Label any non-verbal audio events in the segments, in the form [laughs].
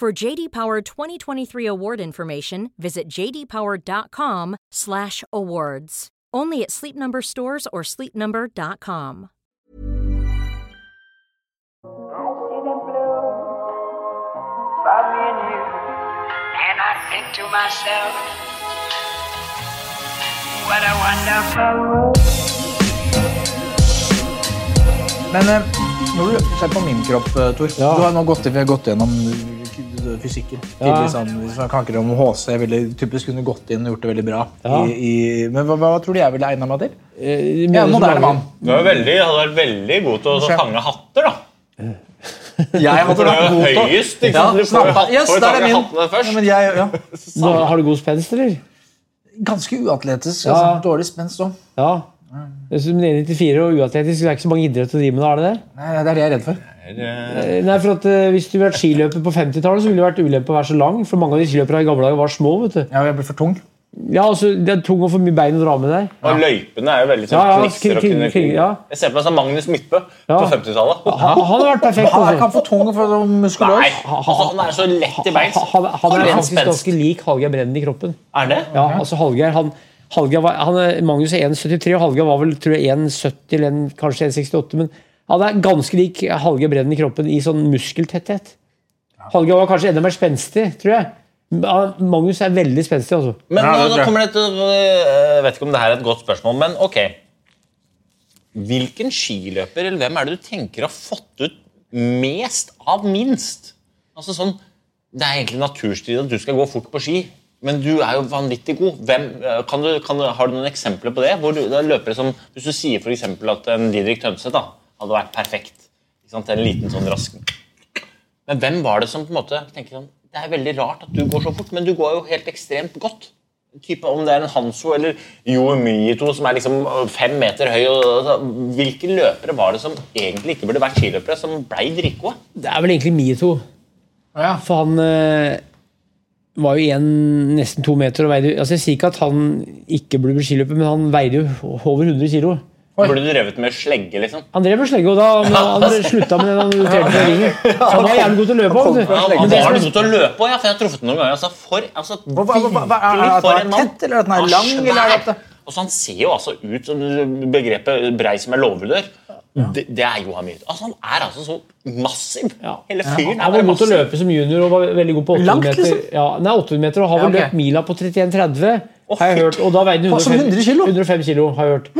For JD Power 2023 award information, visit jdpower.com/awards. Only at Sleep Number stores or sleepnumber.com. I see the blue for me and you, and I think to myself, what a wonderful world. Men eh, når du ser på min kropp, eh, Tor Ja. Du har nå gått, vi har gått gjennom fysikken. Tidlig sånn, hvis man snakker om HC, ville typisk kunne gått inn og gjort det veldig bra. Ja. I, i, men hva, hva tror du jeg ville egna meg til? Eh, er en moderne mann. Du er veldig, hadde vært veldig god til å fange hatter, da. Jeg hadde vært god til høyest, ikke Ja, sant? Jo snappa- yes, der er min. Ja, men jeg, ja. [laughs] Nå, har du god spenst, eller? Ganske uatletisk. Ja. Altså, dårlig spenst òg. Ja. er 1,94 og uatletisk, det er ikke så mange idretter å drive med, er det det? Det er det jeg er redd for. Eh, Nei, for at eh, Hvis du hadde vært skiløper på 50-tallet, så ville det vært ulempe å være så lang. For mange av de skiløperne i gamle dager var små. vet du. Ja, jeg ble for tung. Ja, altså, Det er tung og for mye bein å dra med der. Og løypene er jo veldig sånn Ja, ja, knisser og kring- kring- ja. Jeg ser på meg som Magnus Midtbø Ja. på 50-tallet. Han, han har vært perfekt. Han er ikke Altså. for tung og for Nei, muskuløs. altså, han er så lett i beins. Han, han han, er en faktisk spenst. ganske lik Hallgeir Brennen i kroppen. Er det? Ja, altså Hallgeir, han, Halga var, han er, Magnus er 1,73, og Hallgeir var vel tror jeg 1,70 eller kanskje 1,68. Men han er ganske lik Halge Brennen i kroppen i sånn muskeltetthet. Halge var kanskje enda mer spenstig, tror jeg. Magnus er veldig spenstig. altså. Men Ja, nå, det nå kommer det til Jeg vet ikke om det her er et godt spørsmål, men ok. Hvilken skiløper eller hvem er det du tenker har fått ut mest av minst? Altså sånn, Det er egentlig naturstrid at du skal gå fort på ski, men du er jo vanvittig god. Hvem, eh, kan du, kan du, har du noen eksempler på det? Hvor du, det er løpere som, Hvis du sier for eksempel at en Didrik Tønseth da, hadde vært perfekt. Ikke sant? En liten sånn rask Men hvem var det som på en måte tenker sånn, Det er veldig rart at du går så fort, men du går jo helt ekstremt godt. Type, om det er en Hanso eller Joe Myito som er liksom fem meter høy. Og, altså, hvilke løpere var det som egentlig ikke burde vært skiløpere, som blei dritgode? Det er vel egentlig Mito. Ja. For han øh, var jo igjen nesten to meter og veide altså Jeg sier ikke at han ikke burde bli skiløper, men han veide jo over 100 kilo. Burde du drevet med slegge, liksom? Han drev med slegge, og da han, [laughs] han slutta med det han noterte med ringen. Så han var jævlig god til å løpe. òg. Ja, han var er- god til å løpe òg, ja, for jeg har truffet ham noen ganger. Altså, for, altså, Hva, hva, hva, hva, er, det, virkelig er, for er, en mann. tett, eller at den er lang? Eller er at det... Og så Han ser jo altså ut som begrepet brei som en låvedør. Det, det er Johan mye. Altså, han er altså så massiv. Ja. Hele fyren er Han var god til å løpe som junior og var veldig god på 800 Langt, meter. liksom? Ja, nei, 800 meter og har vel Ja, ok. løpt mila på 31,30. Har jeg hørt, og da veide han som 105, 100 kilo? 105 kilo. har jeg hørt.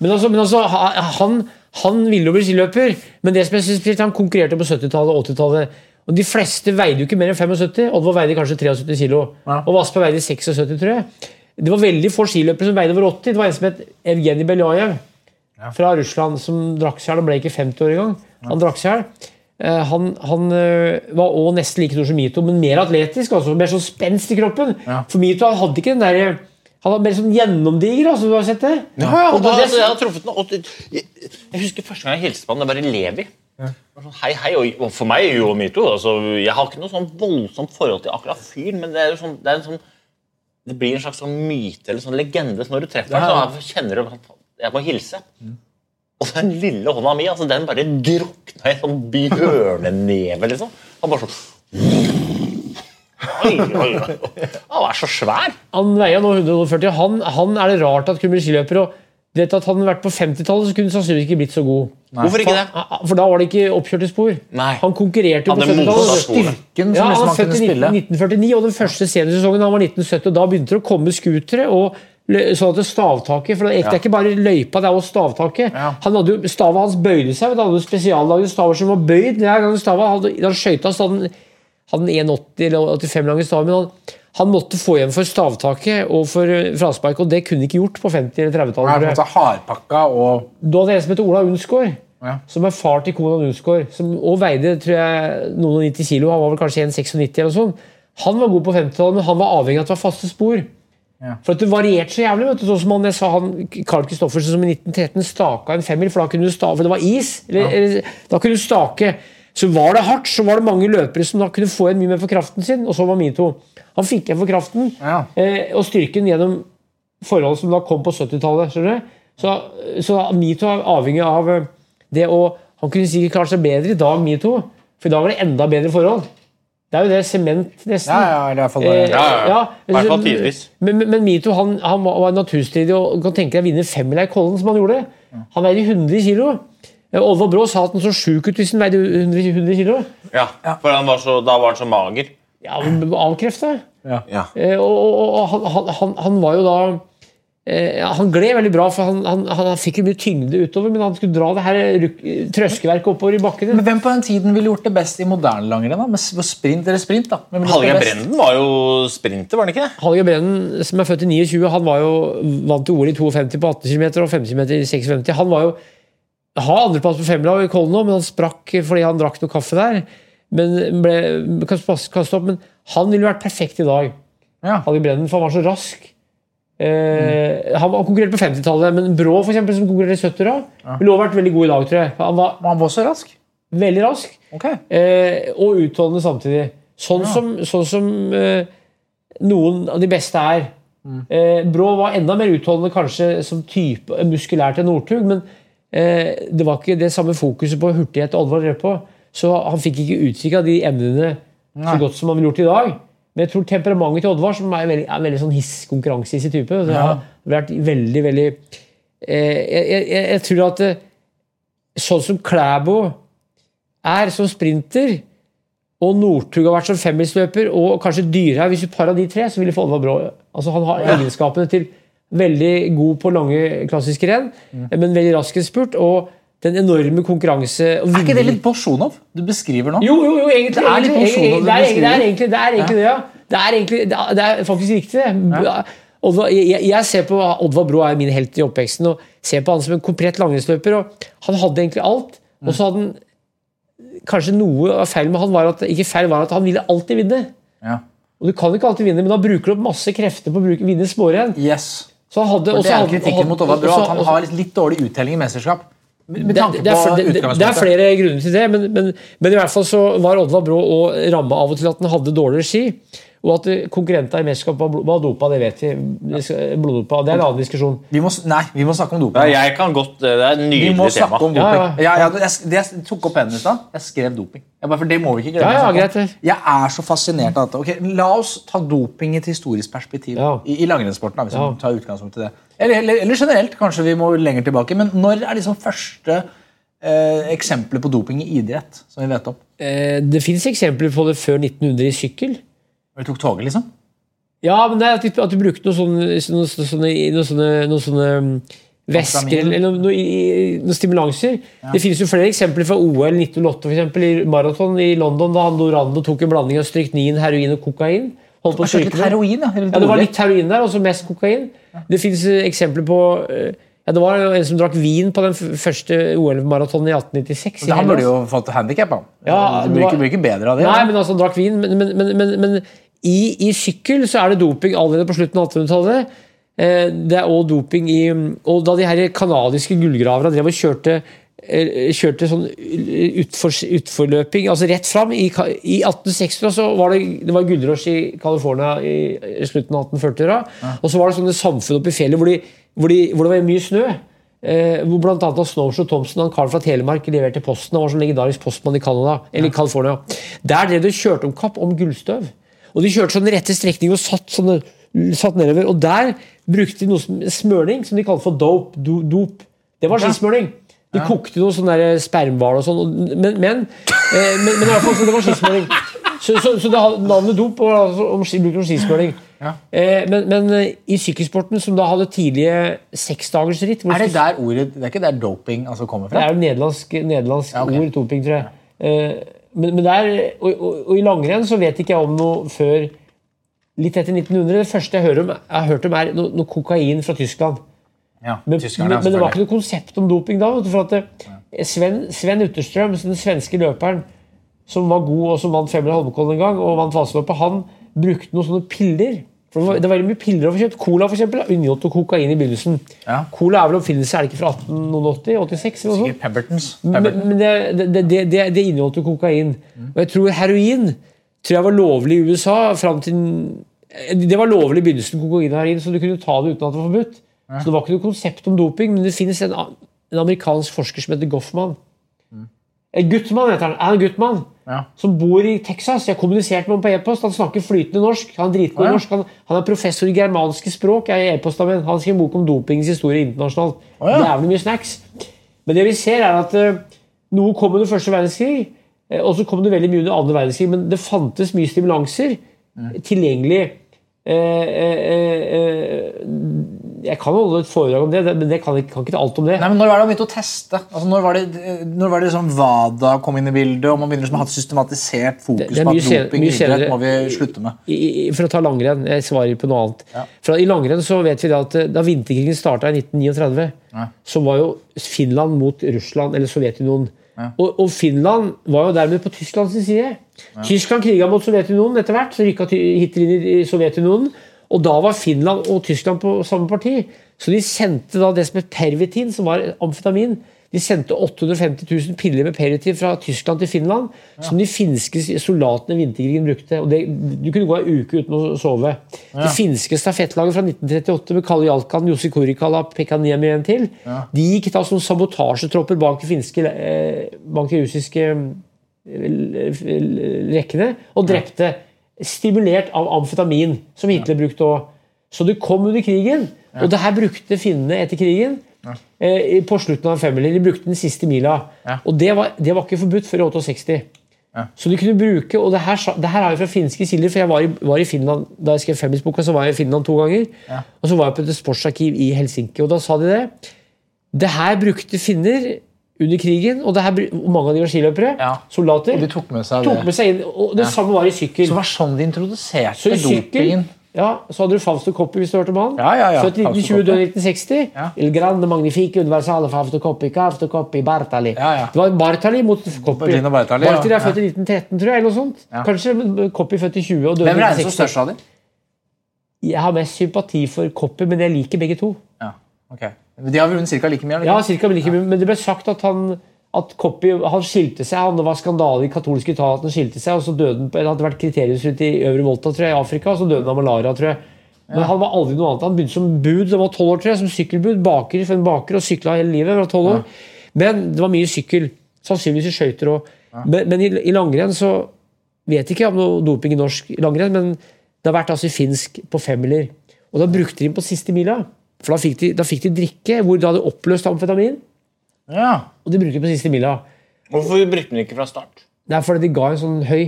Men altså, men altså han, han ville jo bli skiløper, men det som jeg synes han konkurrerte på 70-tallet og 80-tallet. Og De fleste veide jo ikke mer enn 75. Oddvar veide kanskje 73 kilo. Ja. Og Vaspa veide 76, tror jeg. Det var veldig få skiløpere som veide over 80. Det var en som het Evgenij Beljajev fra Russland, som drakk seg hjel. Han ble ikke 50 år engang. Han drakk seg hjel. Eh, Han, han eh, var også nesten like stor som Mito, men mer atletisk. Altså, mer sånn spenst i kroppen. Ja. For Mito hadde ikke den der Han var mer sånn gjennomdiger. Altså, du har sett det? Ja, ja, Og altså, jeg har truffet noe, jeg, husker første gang jeg hilste på han, det var i Levi. Ja. sånn, hei, hei, og, For meg jo Mito altså, Jeg har ikke noe sånn voldsomt forhold til akkurat fyren, men det er jo sånn, det er en sånn det blir en slags sånn myte eller sånn legende. Så når du treffer ham, så kjenner du at jeg må hilse. Og den lille hånda mi altså, den bare drukna i en sånn bjørneneve. liksom. Han bare sånn Oi, oi, oi. Han er så svær. Han veier nå 140. Han, han er det rart at kunne bli skiløper. og Du vet at Hadde han vært på 50-tallet, så kunne han sannsynligvis ikke blitt så god. Hvorfor ikke det? For, for da var det ikke oppkjørte spor. Nei. Han konkurrerte jo på Hadde mosa 70-tallet. sporet. Styrken Ja, han var han født i spille. 1949, og den første seniorsesongen han var 1970. og Da begynte det å komme scootere og sånn at det stavtaket For det er ikke bare løypa, det er også stavtaket. Ja. Han hadde jo, Stavet hans bøyde seg. Han hadde spesiallagde staver som var bøyd. Den hadde, da han skøyta, så hadde han han 1,80 eller 85 lange staver. Men han, han måtte få igjen for stavtaket og for eh, fraspark, og det kunne ikke gjort på 50- eller er 30-tallet. på en måte hardpakka og Du hadde en som heter Ola Unsgaard, Ja. som er far til Konan Unsgaard, som òg veide tror jeg, noen og 90 kilo. Han var vel kanskje 1,96 eller noe sånt. Han var god på 50-tallet, men han var avhengig av at det var faste spor. Ja. For at det varierte så jævlig. vet du, sånn som han, jeg sa han, Carl Kristoffersen som i 1913 staka en femmil, for da kunne du stave, for det var is. Eller, eller, da kunne du stake. Så var det hardt, så var det mange løpere som da kunne få igjen mye mer for kraften sin, og så var Mito. Han fikk igjen for kraften Ja. eh, og styrken gjennom forhold som da kom på 70-tallet. skjønner du? Så, så Mito er avhengig av eh, det å Han kunne sikkert klart seg bedre i dag, Mito, for i dag var det enda bedre forhold. Det er jo det sement, nesten. Ja, ja, i hvert fall Eh, Ja, ja, ja. ja fall tidvis. Men, men, men Mito han, han var var naturstridig og kan tenke deg å vinne femmila i Kollen som han gjorde. Han veide 100 kilo. Eh, Olvar Brå sa at han så sjuk ut hvis han veide 100, 100 kilo. Ja, for han var så, da var han så mager. Ja, Avkrefta. Ja. Ja. og og, og han, han, han, var jo da eh, ja, Han gled veldig bra, for han, han, han fikk jo mye tyngde utover, men han skulle dra det her trøskeverket oppover i bakken. Men hvem på den tiden ville gjort det best i moderne langrenn? Med sprint eller sprint? da? Hallgeir? Brenden var jo sprinter, var han ikke det? Hallgeir Brennen, som er født i 29, han var jo vant til OL i 52 på 18 km og 50 km i 56. Han var jo har andreplass på femmila i Kollen nå, men han sprakk fordi han drakk noe kaffe der. Men ble opp, men han ville vært perfekt i dag. Ja. Hallgeir Brennen, for han var så rask. Eh, han var konkurrerte på 50-tallet, men Brå, for eksempel, som konkurrerer i 70-åra, ville også vært veldig god i dag, tror jeg. Han var han var så rask. veldig rask. Okay. Eh, og utholdende samtidig. Sånn som, sånn som eh, noen av de beste er. Eh, Brå var enda mer utholdende kanskje som type muskulært enn Northug, men det var ikke det samme fokuset på hurtighet Oddvar drev på. Så han fikk ikke uttrykk av de emnene så godt som han ville gjort i dag. Men jeg tror temperamentet til Oddvar, som er veldig, er veldig sånn hiss, konkurransehissig type, det har vært veldig, veldig eh, jeg, jeg, jeg tror at eh, sånn som Klæbo er som sprinter, og Northug har vært som femmilsløper, og kanskje Dyrhaug Hvis du parer de tre, så ville få Oddvar Brå. Altså, han har egenskapene til veldig god på lange klassiske renn, men veldig rask i spurt, og den enorme konkurranse og Er ikke det litt Bolsjunov du beskriver nå? jo, jo, jo, egentlig. Det er litt egentlig, det, er, det, er egentlig, det er egentlig det, ja. Det er, egentlig, det er, faktisk riktig, det. Oddvar, jeg, jeg ser på Oddvar Brå er min helt i oppveksten og ser på han som en komplett langrennsløper. Han hadde egentlig alt. Og så hadde han Kanskje noe av feil med han var at ikke feil var at han ville alltid vinne. Ja. Og du kan ikke alltid vinne, men da bruker du opp masse krefter på å bruke, vinne smårenn. Yes. Så hadde, det er hadde- kritikken mot Oddvar Brå, at han har litt dårlig uttelling i mesterskap. Med med det, tanke det, på det, det, det er flere grunner til det, men, men, men i hvert fall så var Oddvar Brå og ramma av og til at han hadde dårligere ski. Og at eh, konkurrenter i mesterskapet var, dopa, det vet vi. Det Bloddopa. Det er en annen diskusjon. Vi må, nei, vi må snakke om doping. Ja, jeg kan godt, Det er et Vi nydelig må tema. om Ja, doping. ja. Ja, ja, jeg, det jeg tok opp hendene i stad. Jeg skrev doping. Jeg bare, for det må vi ikke glemme. Jeg er så fascinert av dette. Ok, La oss ta doping i et historisk perspektiv Ja. i, i langrennssporten. Hvis Ja. vi tar utgangspunkt i det. Eller, eller, eller generelt, kanskje vi må lenger tilbake. Men når er liksom første eh, eksempler på doping i idrett som vi vet om? Eh, det fins eksempler på det før 1900 i sykkel. Når de tok toget, liksom? Ja, men det er at du, at du brukte noen sånne, noen sånne, noen sånne, noen sånne væsker eller noen, noen, stimulanser. Det finnes jo flere eksempler fra OL 1908 for eksempel, i maraton i London, da han Dorando tok en blanding av stryknin, heroin og kokain. Holdt på å litt heroin? Ja, Ja, det var litt heroin der, og så mest kokain. Det finnes eksempler på eh, ja, Det var en som drakk vin på den første OL-maratonen i 1896. i Han burde jo fått handikap, han. Ja, det blir ikke, bedre av det. Nei, men altså, han drakk vin. Men, men, men, men i, i sykkel så er det doping allerede på slutten av 1800-tallet. Eh, det er også doping i Og da de her kanadiske gullgraverne drev og kjørte eh, Kjørte sånn utfor, utforløping, altså rett fram I, i 1860 så var det, det var gullrush i California i, slutten av 1840-åra. Og så var det sånne samfunn oppe i fjellet hvor, de, hvor, de, hvor det var mye snø. Eh, hvor annet Snowshoe Thompson han karen fra Telemark leverte posten. Han var sånn legendarisk postmann i Canada, eller i California. Der drev de og kjørte om kapp om gullstøv. Og de kjørte sånn rette strekninger og satt sånne satt nedover. Og der brukte de noe som smøring som de kalte for dope. Do, dop. Det var skismøring. De kokte noe sånn der spermhval og sånn. Men, men, eh, men, men i hvert fall, så det var skismøring. Så, så, så det hadde navnet dop og altså, om av skismøring. Eh, men, men eh, i sykkelsporten, som da hadde tidlige seksdagersritt Er det der ordet Det er ikke der doping altså, kommer det er jo nederlandsk, nederlandsk Ja, okay. ord, doping, tror jeg. Eh, men, men der, og, og, og i langrenn så vet ikke jeg om noe før litt etter 1900. Det første jeg, om, jeg har hørt om, er noe, noe kokain fra Tyskland. Ja, Men, Tyskland, men, men det var ikke noe konsept om doping da. For at eh, Sven, Sven Utterstrøm, den svenske løperen som var god og som vant Femmer Holmenkollen en gang, og vant Vasaloppet, han brukte noen sånne piller. For det var, veldig mye piller å få kjøpt. Cola for eksempel, jo kokain i begynnelsen. Ja. Cola er vel oppfinnelse, er det ikke fra 1880? 86? eller? Sikkert Pembertons. Men, Pemberton. men det, det, det, det, det inneholdt kokain. Og jeg tror heroin tror jeg var lovlig i USA fram til Det var lovlig i begynnelsen, kokain og heroin, så du kunne ta det uten at det var forbudt. Så det var ikke noe konsept om doping, men det finnes en, en amerikansk forsker som heter Goffman. Gutmann heter han. Alan Guttmann. Ja. Som bor i Texas. Jeg kommuniserte med ham på e-post. Han snakker flytende norsk. Han er dritgod Ja. norsk. Han, han er professor i germanske språk. Jeg er e-posta med. Han skriver bok om dopingens historie internasjonalt. Å, ja. Jævlig mye snacks. Men det vi ser, er at uh, noe kom under første verdenskrig, uh, og så kom det veldig mye under andre verdenskrig. Men det fantes mye stimulanser tilgjengelig. Eh, eh, eh, jeg kan holde et foredrag om det, det- men jeg kan kan ikke alt om det. Nei, men Når var det man begynte å teste? Altså, når var det, når var det liksom WADA kom inn i bildet, og man begynner liksom å ha et systematisert fokus på at doping idrett må vi slutte med? I, i, for å ta langrenn, jeg svarer på noe annet. For I langrenn så vet vi at eh, Da vinterkrigen starta i 1939, så var jo Finland mot Russland, eller Sovjetunionen. Og, og Finland var jo dermed på Tysklands side. Tyskland kriga mot Sovjetunionen etter hvert, så rykka Hitler inn i Sovjetunionen. Og da var Finland og Tyskland på samme parti. Så de sendte da det som het pervitin, som var amfetamin. De sendte 850 000 piller med pervitin fra Tyskland til Finland, som de finske soldatene i vinterkrigen brukte. Og det, du kunne gå ei uke uten å sove. Det finske stafettlaget fra 1938 med Kalle Jalkan, Jussi Kurikala, Pekka Niemi en til, de gikk da som sabotasjetropper bak de finske eh, bak de russiske eh, rekkene og drepte. Stimulert av amfetamin, som Hitler brukte òg. Så det kom under krigen. Og det her brukte finnene etter krigen. Eh, på slutten av femmila. De brukte den siste mila. Og det var, det var ikke forbudt før i 68. Så de kunne bruke, og det her, det her er jo fra finske kilder, for jeg var i, var i Finland da jeg skrev Femmisboka, så var jeg i Finland to ganger. Og så var jeg på et sportsarkiv i Helsinki, og da sa de det. Det her brukte finner under krigen, og, det her, mange av de var skiløpere. Ja. Soldater. Og de tok med seg tok det. med seg inn, og det samme var i sykkel. Så det var sånn de introduserte Så dopingen. ja, så hadde du Fausto Coppi, hvis du hørte om han. Ja, ja, ja. Født 1920, Coppi. død i 1960. Ja. Il grande magnifique universale Fausto Coppi, Fausto Coppi, Bartali. Ja, ja. Det var Bartali mot Coppi. Bartali. Bartali er Ja. født i 1913, tror jeg. eller noe sånt. Kanskje Coppi født i 20 og døde 1960 Hvem i regnes som størst av dem? Jeg har mest sympati for Coppi, men jeg liker begge to. Ja, ok. De har vunnet ca. like mye? eller Ja, cirka like mye, Men det ble sagt at han at Coppi han skilte seg. han Det var skandale i katolske Italia at han skilte seg. og så døde han, Det hadde vært kriteriumsrutt i Øvre Volta tror jeg, i Afrika, og så døde han av malaria. tror jeg. Men han var aldri noe annet. Han begynte som bud da han var 12 år, tror jeg, som sykkelbud. Baker for en baker og sykla hele livet. var 12 år. Men det var mye sykkel. Sannsynligvis i skøyter òg. Men, men i, i langrenn så vet ikke om noe doping i norsk langrenn, men det har vært altså i finsk på femmiler. Og da brukte de den på siste mila. For da fikk de, da fikk de drikke hvor de hadde oppløst amfetamin. Ja. Og de bruker det på siste mila. Hvorfor brukte den ikke fra start? Det er fordi de ga en sånn høy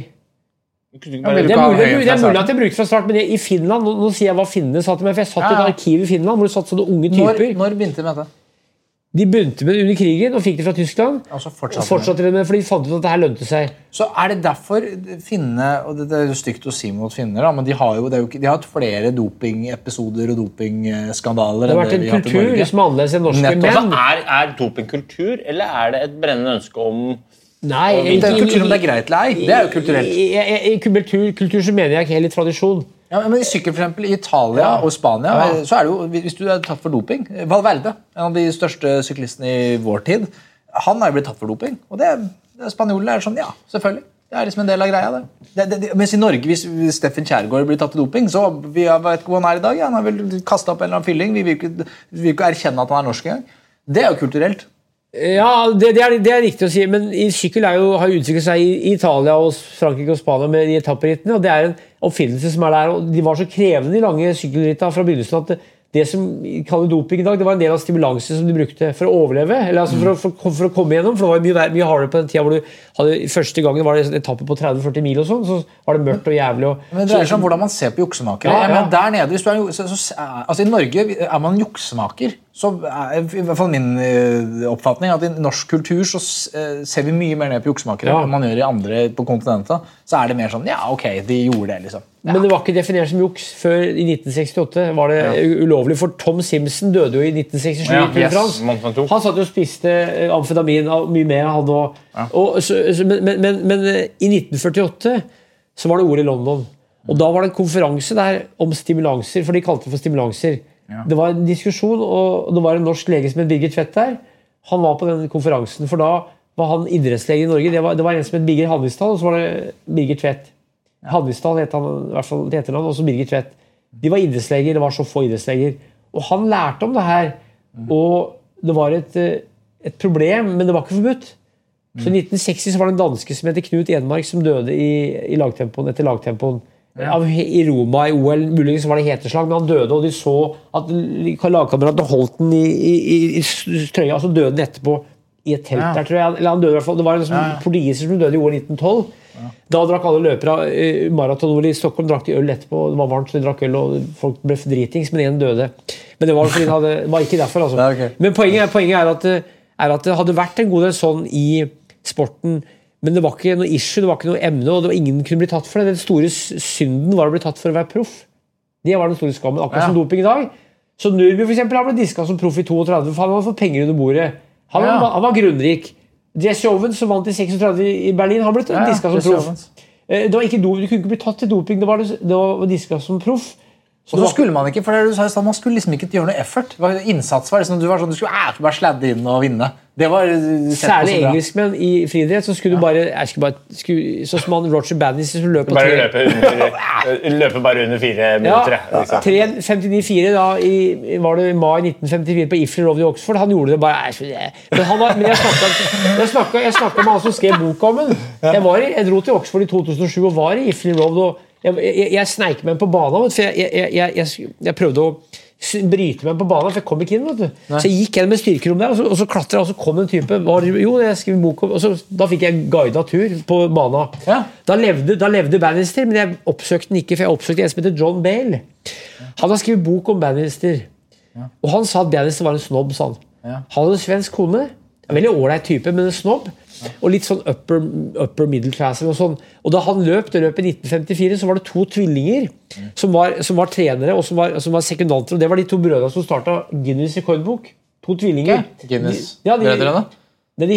Du kunne ikke bare... Det er mulig, det er mulig at jeg brukte fra start, men i Finland Nå, nå sier jeg hva finnene sa til meg, for jeg satt i Ja, et ja. arkiv i Finland hvor det satt sånne unge Når, typer. når begynte de med dette? De begynte med det under krigen og fikk det fra Tyskland. Og så Og fortsatte de. det med for de fant ut at det her lønte seg. Så er det derfor finnene og det, det er jo stygt å si mot finner, da, men de har jo det er jo ikke, de har hatt flere dopingepisoder og dopingskandaler Det har vært en i kultur som er annerledes enn norske. Nettopp. Altså, er, er dopingkultur, eller er det et brennende ønske om nei, Det er jo kultur om det er greit eller ei. Det er jo kulturelt. I, i, i, i kultur, kultur så mener jeg ikke heller tradisjon. Ja, men I sykkel for eksempel, i Italia og Spania Ja. så er det jo, hvis du er tatt for doping Valverde, en av de største syklistene i vår tid, han er jo blitt tatt for doping. Og det, det Spanjolene er sånn Ja, selvfølgelig. Det er liksom en del av greia. det. Det, det. Mens i Norge, hvis hvis Steffen Kjærgaard blir tatt for doping, så vi vet ikke hvor han er i dag. Han har vel kasta opp en eller annen fylling. Vi vil ikke, vi vil ikke erkjenne at han er norsk engang. Det er jo kulturelt. Ja, det, det, er, det er riktig å si, men sykkel er jo, har utviklet seg i i Italia, og Frankrike og Spania med de etapperittene. og Det er en oppfinnelse som er der. og De var så krevende, de lange sykkelrittene fra begynnelsen at det, det som kaller doping i dag, det var en del av stimulansen som de brukte for å overleve. eller altså for, å, for, for å komme gjennom, for det var mye, mye hardere på den tida hvor du hadde første gangen var det en etappe på 30-40 mil, og sånn, så var det mørkt og jævlig. og Men det dreier seg om hvordan man ser på juksemakere. Ja, ja. Der nede, er, altså I Norge er man juksemaker. Så er i hvert fall min eh, oppfatning at i norsk kultur så eh, ser vi mye mer ned på juksemakere Ja. enn man gjør i andre på kontinentet. Så er det mer sånn Ja, ok, de gjorde det, liksom. Ja. Men det var ikke definert som juks før i 1968. var det ja. ulovlig, For Tom Simpson døde jo i 1967. Ja, i yes. Han satt jo og spiste eh, amfetamin og mye mer. han og, og så, så, men, men, men, men i 1948 så var det ord i London. Og da var det en konferanse der om stimulanser, for de kalte det for stimulanser. Det var en diskusjon, og det var en norsk lege som het Birger Tvedt der. Han var på den konferansen, for da var han idrettslege i Norge. Det var, det var en som het Birger Handlisdal, og så var det Birger Tvedt. Handlisdal het han i hvert fall til etternavn, og så Birger Tvedt. De var idrettsleger, det var så få idrettsleger. Og han lærte om det her. Og det var et, eh, et problem, men det var ikke forbudt. Så I 1960 så var det en danske som heter Knut Enmark, som døde i, i lagtempoen etter lagtempoen. Av, I Roma i OL muligens var det heteslag, men han døde, og de så at lagkameratene holdt den i, i, i, i trøya, og så døde den etterpå i et telt Ja. der, tror jeg. Eller han døde i hvert fall. Det var en sånn portugiser som døde i OL 1912. Da drakk alle løpere uh, maraton-OL i Stockholm drakk de øl etterpå. Det var varmt, så de drakk øl, og folk ble dritings, men én døde. Men det var, fordi han hadde, var ikke derfor. altså. Ja, ok. Men poenget, poenget er, at, er at det hadde vært en god del sånn i sporten, men det var ikke noe issue, det var ikke noe emne, og det var ingen kunne bli tatt for det. Den store synden var å bli tatt for å være proff. Det var den store skammen, akkurat som doping i dag. Så Nurby for eksempel, han ble diska som proff i 32, for han hadde fått penger under bordet. Han, Ja. han var grunnrik. Jesse Owens, som vant i 36 i Berlin, han ble Ja, ja, diska som proff. Eh, Det var ikke do, Du kunne ikke bli tatt til doping, det var, det var diska som proff. Så Og så skulle man ikke, for det du sa i sted, man skulle liksom ikke gjøre noe effort. Innsats var liksom, du var sånn, du skulle æ, bare sladde inn og vinne. Det var eh, sett Særlig engelskmenn i friidrett. Så skulle du bare, jeg skulle bare skulle, Sånn som han Roger Bannis som løp på Bare tre- løpe, [laughs] løpe bare under fire minutter. Ja, liksom. 3.59,4 da i, var det i mai 1954 på Ifly Road i Oxford. Han gjorde det bare det- Men, han var, men jeg snakka med han som skrev boka om den. Jeg, var jeg dro til Oxford i 2007 og var i Ifly Road. og Jeg, jeg, jeg sneik meg inn på banen, for jeg, jeg, prøvde å bryte meg inn på banen, for jeg kom ikke inn. Så jeg gikk gjennom et styrkerom der, og så, og så klatra og så kom en type var, Jo, jeg skrev bok om og så, Da fikk jeg guida tur på banen. Ja. Da levde, da levde Bannister, men jeg oppsøkte den ikke, for jeg oppsøkte en som heter John Bale. Han har skrevet bok om Bannister. Og han sa at Bannister var en snobb. sa Han Ja. Han hadde en svensk kone. En veldig ålreit type, men en snobb. Og litt sånn upper, upper middle class. Og, sånn. og da han løp det løpet i 1954, så var det to tvillinger som var, som var trenere og som var, som var sekundanter. Og det var de to brødrene som starta Guinness rekordbok. To tvillinger. Ok, Guinness. De- ja, de-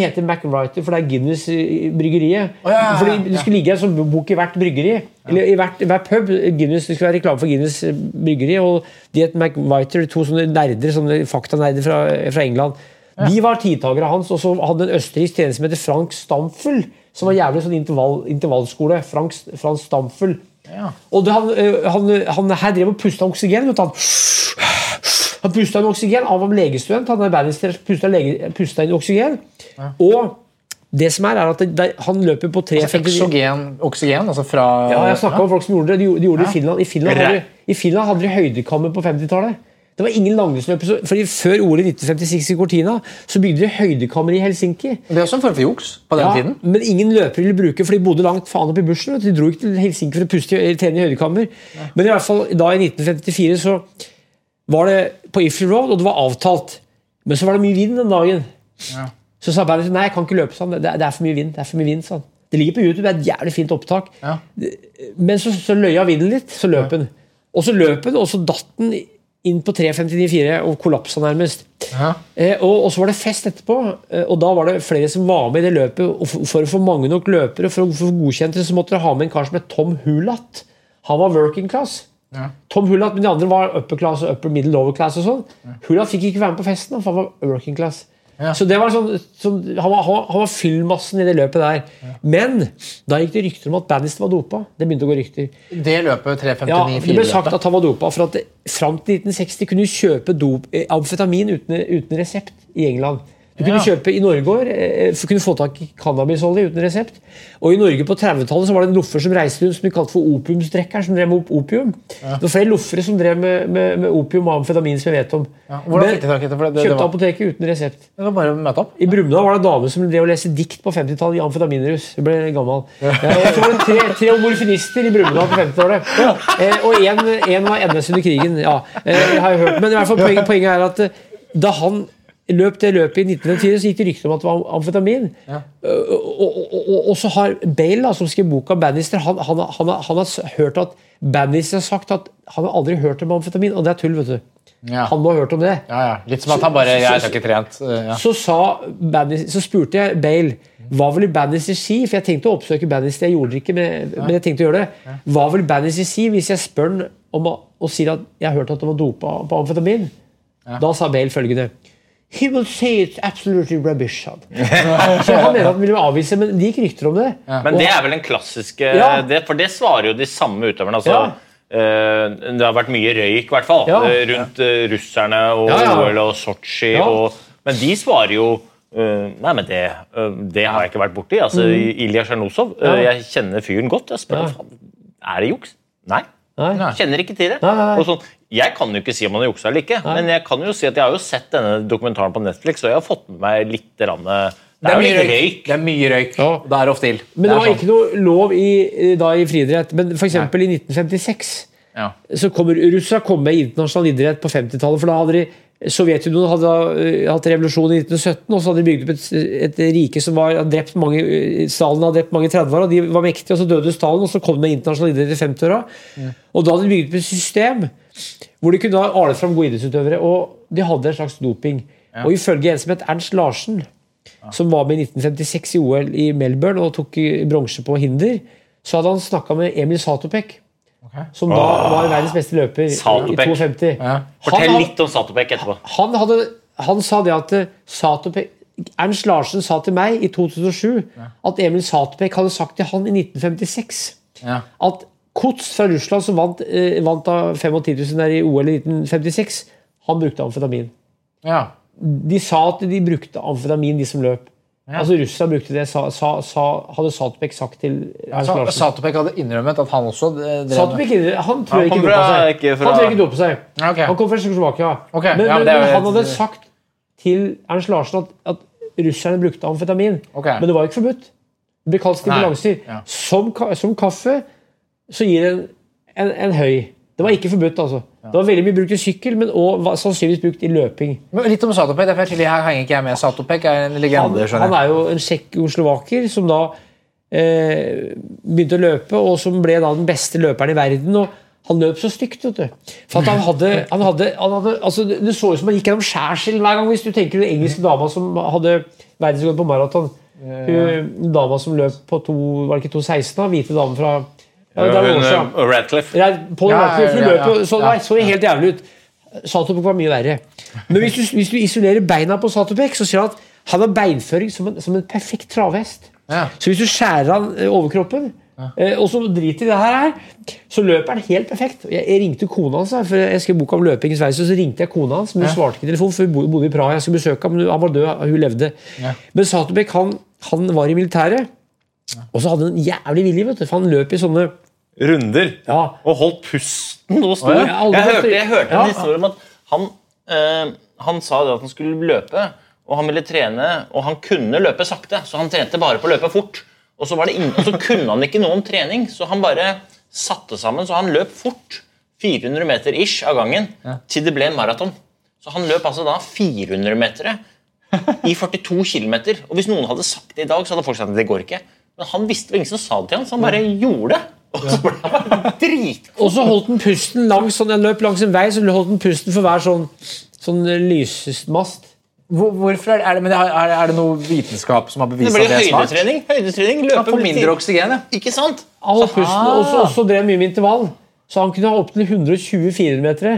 heter McWriter, for det er Guinness-bryggeriet. Oh, ja, ja, ja, Det skulle ligge en sånn bok i hvert bryggeri. Eller i hvert, hver pub. Guinness, Det skulle være reklame for Guinness eh, bryggeri. Og de het McWriter, to sånne nerder, sånne faktanerder fra, fra England. De var tidtakere hans, og så hadde en østerriksk tjeneste som heter Frank Stamfel. Som var jævlig sånn intervall, intervallskole. Frank, Frank Stamfel. Ja. Og det, han, han, han her drev og pusta oksygen. Vet du, han han pusta inn oksygen. Han var legestudent. Han er Bannister pusta, inn oksygen. Og det som er, er at det, han løper på 3,59 Eksogen, oksygen, altså fra Ja, jeg snakka om folk som gjorde det. De, gjorde- de gjorde det i Finland. I Finland hadde, I Finland hadde de høydekammer på 50-tallet. Det var ingen langrennsløpere. så- fordi Før OL i 1956 i Cortina så bygde de høydekammer i Helsinki. Det er også en form for juks på den Ja, tiden. Men ingen løpere ville bruke, for de bodde langt faen opp i bushen. De dro ikke til Helsinki for å puste eller trene i høydekammer. Men i hvert fall da i 1954 så var det på Ifley Road, og det var avtalt. Men så var det mye vind den dagen. Så sa bandet nei, jeg kan ikke løpe sånn. Det, er- det er for mye vind. det er for mye vind, sånn. Det ligger på YouTube, det er et jævlig fint opptak. Ja. Men så, så løya vinden litt, så løp den. Og så løp den, og så datt den inn på 3.59,4 og kollapsa nærmest. Ja. Eh, og, og så var det fest etterpå, eh, og da var det flere som var med i det løpet. Og for, for å få mange nok løpere, for å få godkjent det, så måtte dere ha med en kar som het Tom Hulat. Han var working class. Tom Hulat, men de andre var upper class og upper middle lower class. og sånn. Hulat fikk ikke være med på festen, for han var working class. Ja. Så det var sånn, sånn han, var, han, var, fyllmassen i det løpet der. Men da gikk det rykter om at Bannister var dopa. Det begynte å gå rykter. Det løpet, 359 Ja, Det ble sagt at han var dopa. For at fram til 1960 kunne du kjøpe dop, eh, amfetamin uten, uten resept i England. Du kunne kjøpe i Norge år, eh, for kunne få tak i cannabisolje uten resept. Og i Norge på 30-tallet så var det en loffer som reiste rundt som de kalte for opiumsdrekkeren, som drev med opium. opium. Det var flere loffere som drev med, med, med opium og amfetamin som jeg vet om. Ja. Men det? For det, det, Kjøpte apoteket uten resept. det var bare å møte opp. I Brumunddal var det en dame som drev og leste dikt på 50-tallet i amfetaminrus. Hun ble gammel. Ja, og så var det tre, tre morfinister i Brumunddal på 50-tallet. Eh, og én var NS under krigen. Ja, eh, har jeg hørt. Men i hvert fall poenget, poenget er at eh, da han løp det løpet i 1910, så gikk det rykter om at det var amfetamin. Ja. Og, og, og, og, og så har Bale, da, som skrev boka Bannister, han, han, han, han har hørt at Bannister har sagt at han har aldri hørt om amfetamin, og det er tull, vet du. Ja. Han må ha hørt om det. Ja, ja. Litt som at han bare Jeg har ikke trent. eh, Ja. Så, så spurte jeg Bale hva vil Bannister si, for jeg tenkte å oppsøke Bannister. Jeg gjorde det ikke, men, men jeg tenkte å gjøre det. Hva vil Bannister si hvis jeg spør ham og sier at jeg har hørt at han var dopa på amfetamin? Da sa Bale følgende He will say it's absolutely rubbish. han. [laughs] Så han mener at han ville avvise, men det gikk rykter om det. Men det er vel den klassiske Ja. det, For det svarer jo de samme utøverne. Altså, Ja. Uh, det har vært mye røyk, i hvert fall, Ja. eh, rundt uh, russerne og Ja, ja. OL og Sotsji. Ja. Og, men de svarer jo Uh, Nei, men det, uh, det har jeg ikke vært borti. Altså, Ilja Sjernosov, eh, Mm. Ja. jeg kjenner fyren godt. Jeg spør Ja. faen, er det juks. Nei. Nei. Kjenner ikke til det. Nei, nei, nei. Og sånn, jeg kan jo ikke si om han har juksa eller ikke, men jeg kan jo si at jeg har jo sett denne dokumentaren på Netflix, og jeg har fått med meg litt rann, Det Det er er jo mye litt røyk. røyk. Det er mye røyk. Ja. Det er ofte ild. Men det det var sånn. ikke noe lov i, da i friidrett. Men f.eks. i 1956 Ja. så kommer russerne kom med internasjonal idrett på 50-tallet. for da hadde de Sovjetunionen hadde eh, hatt revolusjon i 1917, og så hadde de bygd opp et, et rike som var, hadde drept mange eh, Stalin hadde drept mange 30-åra, de var mektige, og så døde Stalin, og så kom det internasjonal idrett i 50-åra. Og da hadde de bygd opp et system hvor de kunne ha alet fram gode idrettsutøvere, og de hadde en slags doping. Og ifølge en som het Ernst Larsen, som var med i 1956 i OL i Melbourne og tok eh, bronse på hinder, så hadde han snakka med Emil Satopek, som da var verdens beste løper Satopek. i 52. Ja. Fortell Han- litt om Satopek etterpå. han, hadde, han sa det at eh, Satopek, Ernst Larsen sa til meg i 2007 at Emil Satopek hadde sagt til han i 1956 Ja. at Kots fra Russland, som vant, eh, vant av 25 000 der i OL i 1956, han brukte amfetamin. Ja. De sa at de brukte amfetamin, de som løp. Altså Russland brukte det, sa, sa, sa, hadde Satopek sagt til Ernst Så Larsen. Satopek hadde innrømmet at han også eh, drev Satopek, han tror jeg ikke dopa seg. ikke fra- Han tror ikke dopa seg. Okay. ok. Han kom fra Tsjekkoslovakia. Okay. Men, ja, men men, han hadde sagt til Ernst Larsen at, at russerne brukte amfetamin. Okay. Men det var ikke forbudt. Det blir kalt stimulanser. ja. Som, som kaffe så gir det en, en, en høy. Det var ikke forbudt, altså. Det var veldig mye brukt i sykkel, men også sannsynligvis brukt i løping. Men litt om Satopek. derfor Her henger ikke jeg med. Satopek er en legende. han han er jo en tsjekkoslovaker som da eh, begynte å løpe, og som ble da den beste løperen i verden. og han løp så stygt. vet du. For han hadde, han hadde, han hadde altså Det det så ut som han gikk gjennom skjærsilden hver gang. Hvis du tenker den engelske dama som hadde verdensrekord på maraton. Hun Dama som løp på to, var det ikke 2,16? da? Hvite dame fra ja. Hun, eh, Radcliffe. Ja, Paul Radcliffe ja, ja, løp jo ja. så, Ja, nei, så helt jævlig ut. Satopek var mye verre. Men hvis du, hvis du isolerer beina på Satopek, så ser du at han har beinføring som en, som en perfekt travhest. Ja. Så hvis du skjærer han eh, overkroppen, ja. og så driter i det her, så løper han helt perfekt. Jeg, jeg ringte kona hans, for jeg skrev bok om løping i Sverige, så ringte jeg kona hans, men hun svarte ikke i telefon, for hun bodde- bodde i Praha. Jeg skulle besøke ham, men han var død, hun levde. Men Satopek han, han var i militæret, og så hadde han en jævlig vilje, vet du, for han løp i sånne Runder. ja, Og holdt pusten og sto. Ja. Jeg, hørte, jeg hørte Ja. en historie om at han, eh, han sa det at han skulle løpe, og han ville trene, og han kunne løpe sakte, så han trente bare på å løpe fort. Og så, var det ingen, og så kunne han ikke noe om trening, så han bare satte sammen, så han løp fort. 400 meter ish av gangen, til det ble en maraton. Så han løp altså da 400 meter i 42 km. Og hvis noen hadde sagt det i dag, så hadde folk sagt at det går ikke. Men han visste det var ingen som sa det til han, så han bare gjorde det. Og så ble han bare dritgod. Og så holdt han pusten langs sånn, jeg løp langs en vei, så holdt han pusten for hver sånn, sånn lysmast. Hvor, hvorfor er det, er det, men er, er, det noe vitenskap som har Det bevist det at det er smart? høydetrening. høydetrening Han løpe får litt mindre tid. oksygen, ja. Ikke sant? Han holdt pusten, og så, drev mye med intervall. Så han kunne ha opptil 120 400-metere.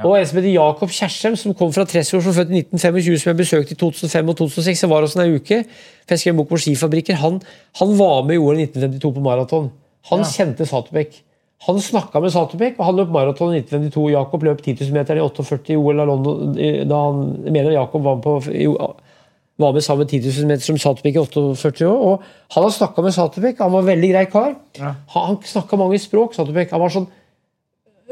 Og en som heter Jakob Kjersem, som kom fra Tresfjord, som født i 1925, som jeg besøkte i 2005 og 2006. Jeg var hos ham en uke, for jeg skrev en bok om skifabrikker. Han, han var med i OL i 1952 på maraton. Han kjente Satubek. Han snakka med Satubek, og han løp maraton i 1952. Jakob løp 10 000 meter i 48 i OL av London. Da han, mener Jakob var med på var med sammen med 10 000 meter som Satubek i 48 år. og Han har snakka med Satubek. han var en veldig grei kar. Han, han snakka mange språk, Satubek. Han var sånn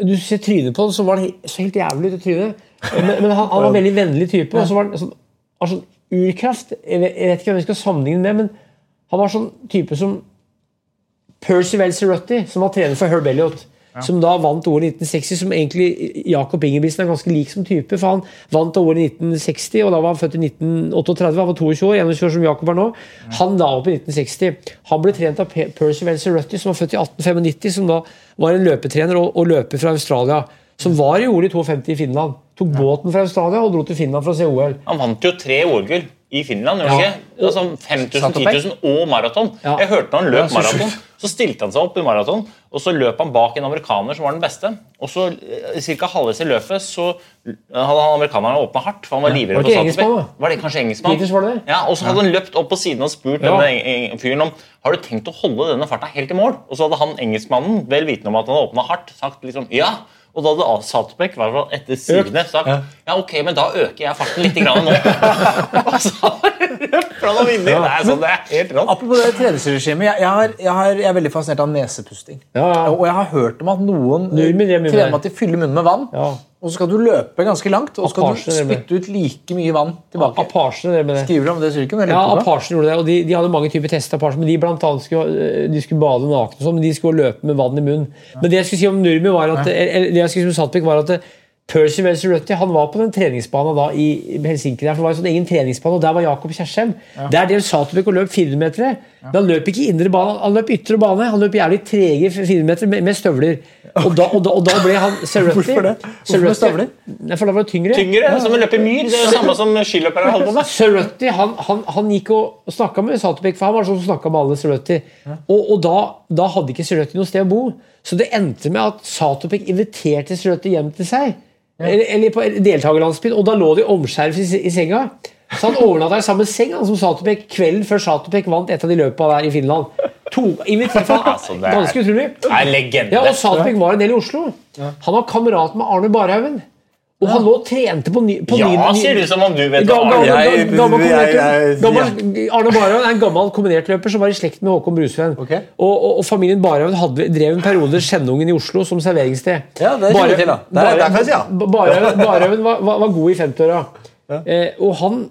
Du ser trynet på han, så var han så helt jævlig ut i trynet. Men, men han, han var en veldig vennlig type. og så var han sånn, sånn urkraft. Jeg vet, jeg vet ikke hvem jeg skal sammenligne med, men han var sånn type som Percival Cerruti, som var trener for Herb Elliot. Som da vant OL i 1960, som egentlig Jakob Ingebrigtsen er ganske lik som type. For han vant OL i 1960, og da var han født i 1938. Han var 22 år, 21 år som Jakob er nå. Han la opp i 1960. Han ble trent av Percy Welser Rutty, som var født i 1895, som da var en løpetrener og, og løper fra Australia. Som var i OL i 52 i Finland. Tok båten fra Australia og dro til Finland for å se OL. Han vant jo tre OL-gull i Finland. gjorde Ja. ikke? Altså 5000, Satopek. 10 000 og maraton. Ja. Jeg hørte når han løp Ja, maraton, så stilte han seg opp i maraton, og så løp han bak en amerikaner som var den beste. Og så ca. cirka halvveis i løpet så hadde han amerikaneren åpna hardt, for han var livredd Var for. Var det kanskje engelskmann? Var det det? Ja, og så hadde han løpt opp på siden og spurt Ja. denne fyren om har du tenkt å holde denne farta helt i mål. Og så hadde han engelskmannen, vel vitende om at han hadde åpna hardt, sagt liksom ja. Og da hadde Saltbekk i hvert fall etter sigende sagt ja. ok, men da øker jeg farten litt grann nå. fra noen vinner. ja. Nei, sånn, det er helt rått. Apropos det treningsregimet, jeg, jeg, jeg, jeg er veldig fascinert av nesepusting. Ja, ja. Og jeg har hørt om at noen mye trener med med at de fyller munnen med vann. Ja. Og så skal du løpe ganske langt, og så skal du det spytte ut like mye vann tilbake. Apasjen drev med det. Skriver du om det, styrken? Ja? Apasjen gjorde det, og de, de hadde mange typer tester. Apasjen, men De blant annet skulle, eh, de skulle bade nakne, sånn, men de skulle løpe med vann i munnen. Men det jeg skulle si om Nurmi var at, eller, det jeg skulle si om Saltbæk var at eh, Percy Welser-Rutti han var på den treningsbanen da i Helsinki. der, for Det var en sånn egen treningsbane, og der var Jakob Kjersheim. Der drev Saltbæk og løp 400 meter. Men han løp ikke indre bane, han løp ytre bane. Han løp jævlig trege 400 meter med, med støvler. Og da, og, da, og da ble han Cerruti Hvorfor det? Hvorfor med støvler? Nei, for da var det tyngre. Tyngre, som å løpe myr. Det er jo samme som skiløpere holder på med. Cerruti han, han, han gikk og snakka med Satopek, for han var sånn som snakka med alle Cerruti. Og, og da, da hadde ikke Cerruti noe sted å bo. Så det endte med at Satopek inviterte Cerruti hjem til seg. Eller, eller på deltakerlandsbyen, og da lå de omskjervet i, i senga. Så han overnatta i samme seng han, som Satopek kvelden før Satopek vant et av de løpa der i Finland. To, inviterte han, [laughs] Altså, det er- Ganske utrolig. Det er legende. Ja, og Satopek var en del i Oslo. Han var kamerat med Arne Barhaugen. Og han lå og trente på ny, på Ja, ny, sier du som om du vet gammel, gammel- gammel jeg- jeg- kombinertløper. Gammel- Arne Barhaug er en gammel kombinertløper som var i slekt med Håkon Brusveen. Okay. Og, og, og familien Barhaug drev en periode Skjennungen i Oslo som serveringssted. Ja, det kjenner jeg til, da. Der- der kan ja. Barhaug var, var, var god i 50-åra. Eh, og han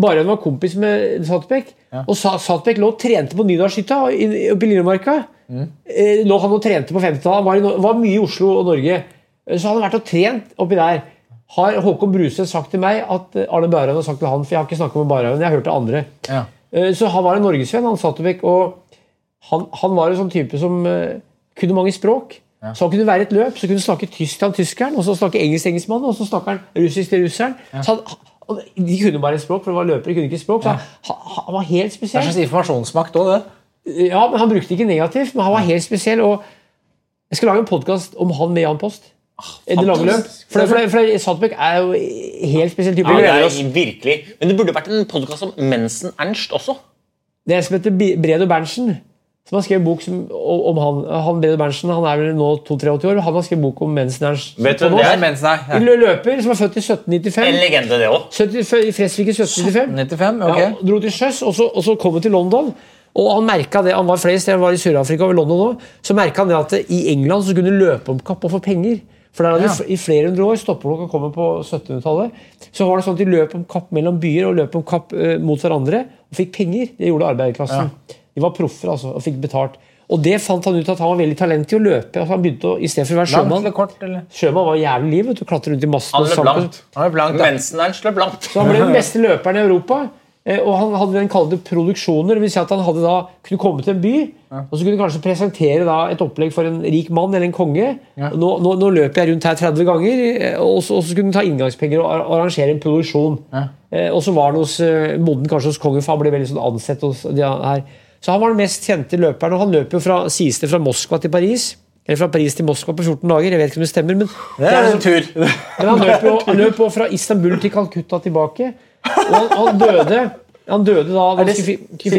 Barhaug var kompis med Satbekk. Og Sa- Satbekk lå og trente på Nydalshytta oppe i Lillemarka. Mm. Eh, lå han og trente på 50-tallet. Han var, var mye i Oslo og Norge. Eh, Så han har vært og trent oppi der. Har Håkon Bruse sagt til meg at eh, Arne Bærøen har sagt til han, for jeg har ikke snakket med Bærøen, jeg har hørt det andre. Ja. Eh, Så han var en norgesvenn, han Satebekk, og han, han var en sånn type som kunne mange språk. Så han kunne være et løp, så kunne han snakke tysk til han tyskeren, og så snakke engelsk til engelskmannen, og så snakker han russisk til russeren. Så han, de kunne bare språk, for det var løpere, de kunne ikke språk. Så han var helt spesiell. Det er slags informasjonsmakt òg, det. Ja, men Han brukte ikke negativt, men han var helt spesiell. og Jeg skal lage en podkast om han med Jan Post. I det lange løp. For, det- for, det- for det- er jo helt spesiell type. Ja, det er oss. virkelig. Men det burde vært en podkast om mensen Ernst også. Det er en som heter Bi- Bredo Berntsen, som har skrevet bok som, om han. Han Bredo Berntsen han er vel nå 2-83 år, han har skrevet bok om mensen hans. Vet du hvem det er? Mens, nei. En Ja. løper som er født i 1795. En legende, det òg. 70 I Fresvik i 1795. 95, ok. Ja, dro til sjøs, og så, og så kom han til London. Og han merket det, han var flere steder, han var i Sør-Afrika og i London også, så merka han det at i England så kunne du løpe om kapp og få penger. For der hadde Ja. i flere hundre år, stoppeklokka kommer på 1700-tallet, så var det sånn at de løp om kapp mellom byer og løp om kapp uh, mot hverandre og fikk penger. Det gjorde arbeiderklassen. De var proffer altså, og fikk betalt. Og det fant han ut at han var veldig talent til å løpe. Altså, han begynte å, I stedet for å være Langt sjømann eller kort? eller? Sjømann var jævlig liv. vet du, Klatre rundt i masten. Han ble løp sank- langt. Han er blank, da. Mensen Ernst løp langt. så han ble den beste løperen i Europa. Eh, Og han hadde den kalte produksjoner. Det vil si at han hadde da, kunne komme til en by og så kunne kanskje presentere da et opplegg for en rik mann eller en konge. Nå, nå, nå løper jeg rundt her 30 ganger, eh, og så, og så kunne han ta inngangspenger og arrangere en produksjon. Ja. Og så var han hos moden, bonden kanskje hos kongen, for han ble veldig sånn ansett hos de her. Så han var den mest kjente løperen, og han løp jo fra, sies det, fra Moskva til Paris. Eller fra Paris til Moskva på 14 dager. Jeg vet ikke om det stemmer. men Det er en tur. men han løper jo, han løp jo fra Istanbul til Calcutta tilbake. Og han, han døde Han døde da han skulle skulle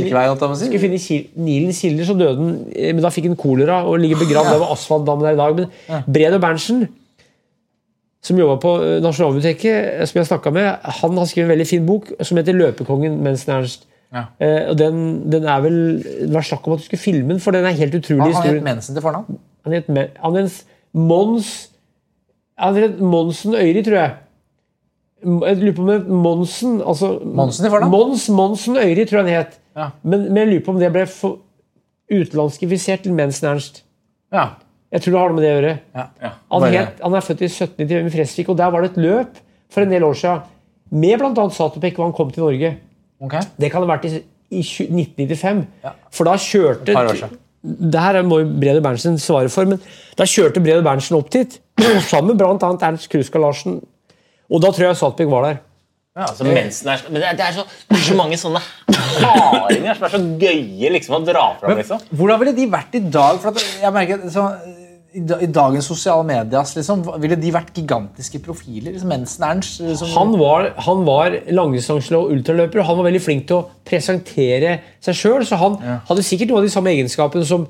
skulle finne Kil- Nilens kilder, så døde han. eh, Men da fikk han kolera og ligger begravd der ved asfaltdammen der i dag. Men Bredo Berntsen som jobba på eh, Nasjonalbiblioteket, eh, som jeg snakket med, han har skrevet en veldig fin bok som heter 'Løpekongen Mensen Ernst'. Ja. Eh, og den, den er vel Det var snakk om at du skulle filme den, for den er helt utrolig. Han, han het. Mensen til fornavn. Han het han het Mons Han het Monsen Øyri, tror jeg. Jeg lurer på om det het Monsen altså, Monsen i fornavn? Mons Monsen Øyri, tror jeg han het. Ja. Men, men jeg lurer på om det ble utenlandskifisert til Mensen Ernst. Ja. Jeg tror det har noe med det å gjøre. ja. Han, het, han er født i 1790 i Fresvik, og der var det et løp for en del år siden med bl.a. Satopek hvor han kom til Norge. Okay. Det kan ha vært i, i 1995. Ja. For da kjørte Et par år siden. Det her må jo Brede Berntsen svare for, men da kjørte Brede Berntsen opp dit [clears throat] sammen med bl.a. Ernst Kruska Larsen. Og da tror jeg Saltpik var der. Ja, Altså, mensen er, men det er, det, er så, det er så mange sånne haringer som er så gøye liksom, å dra fram. Liksom. Hvordan ville de vært i dag? For at jeg merker, så, i, I dagens sosiale medias liksom, ville de vært gigantiske profiler? Liksom, Mensen Ernst liksom, Han var, han var langdistanseløper og ultraløper, og han var veldig flink til å presentere seg sjøl. Så han hadde sikkert noen av de samme egenskapene som,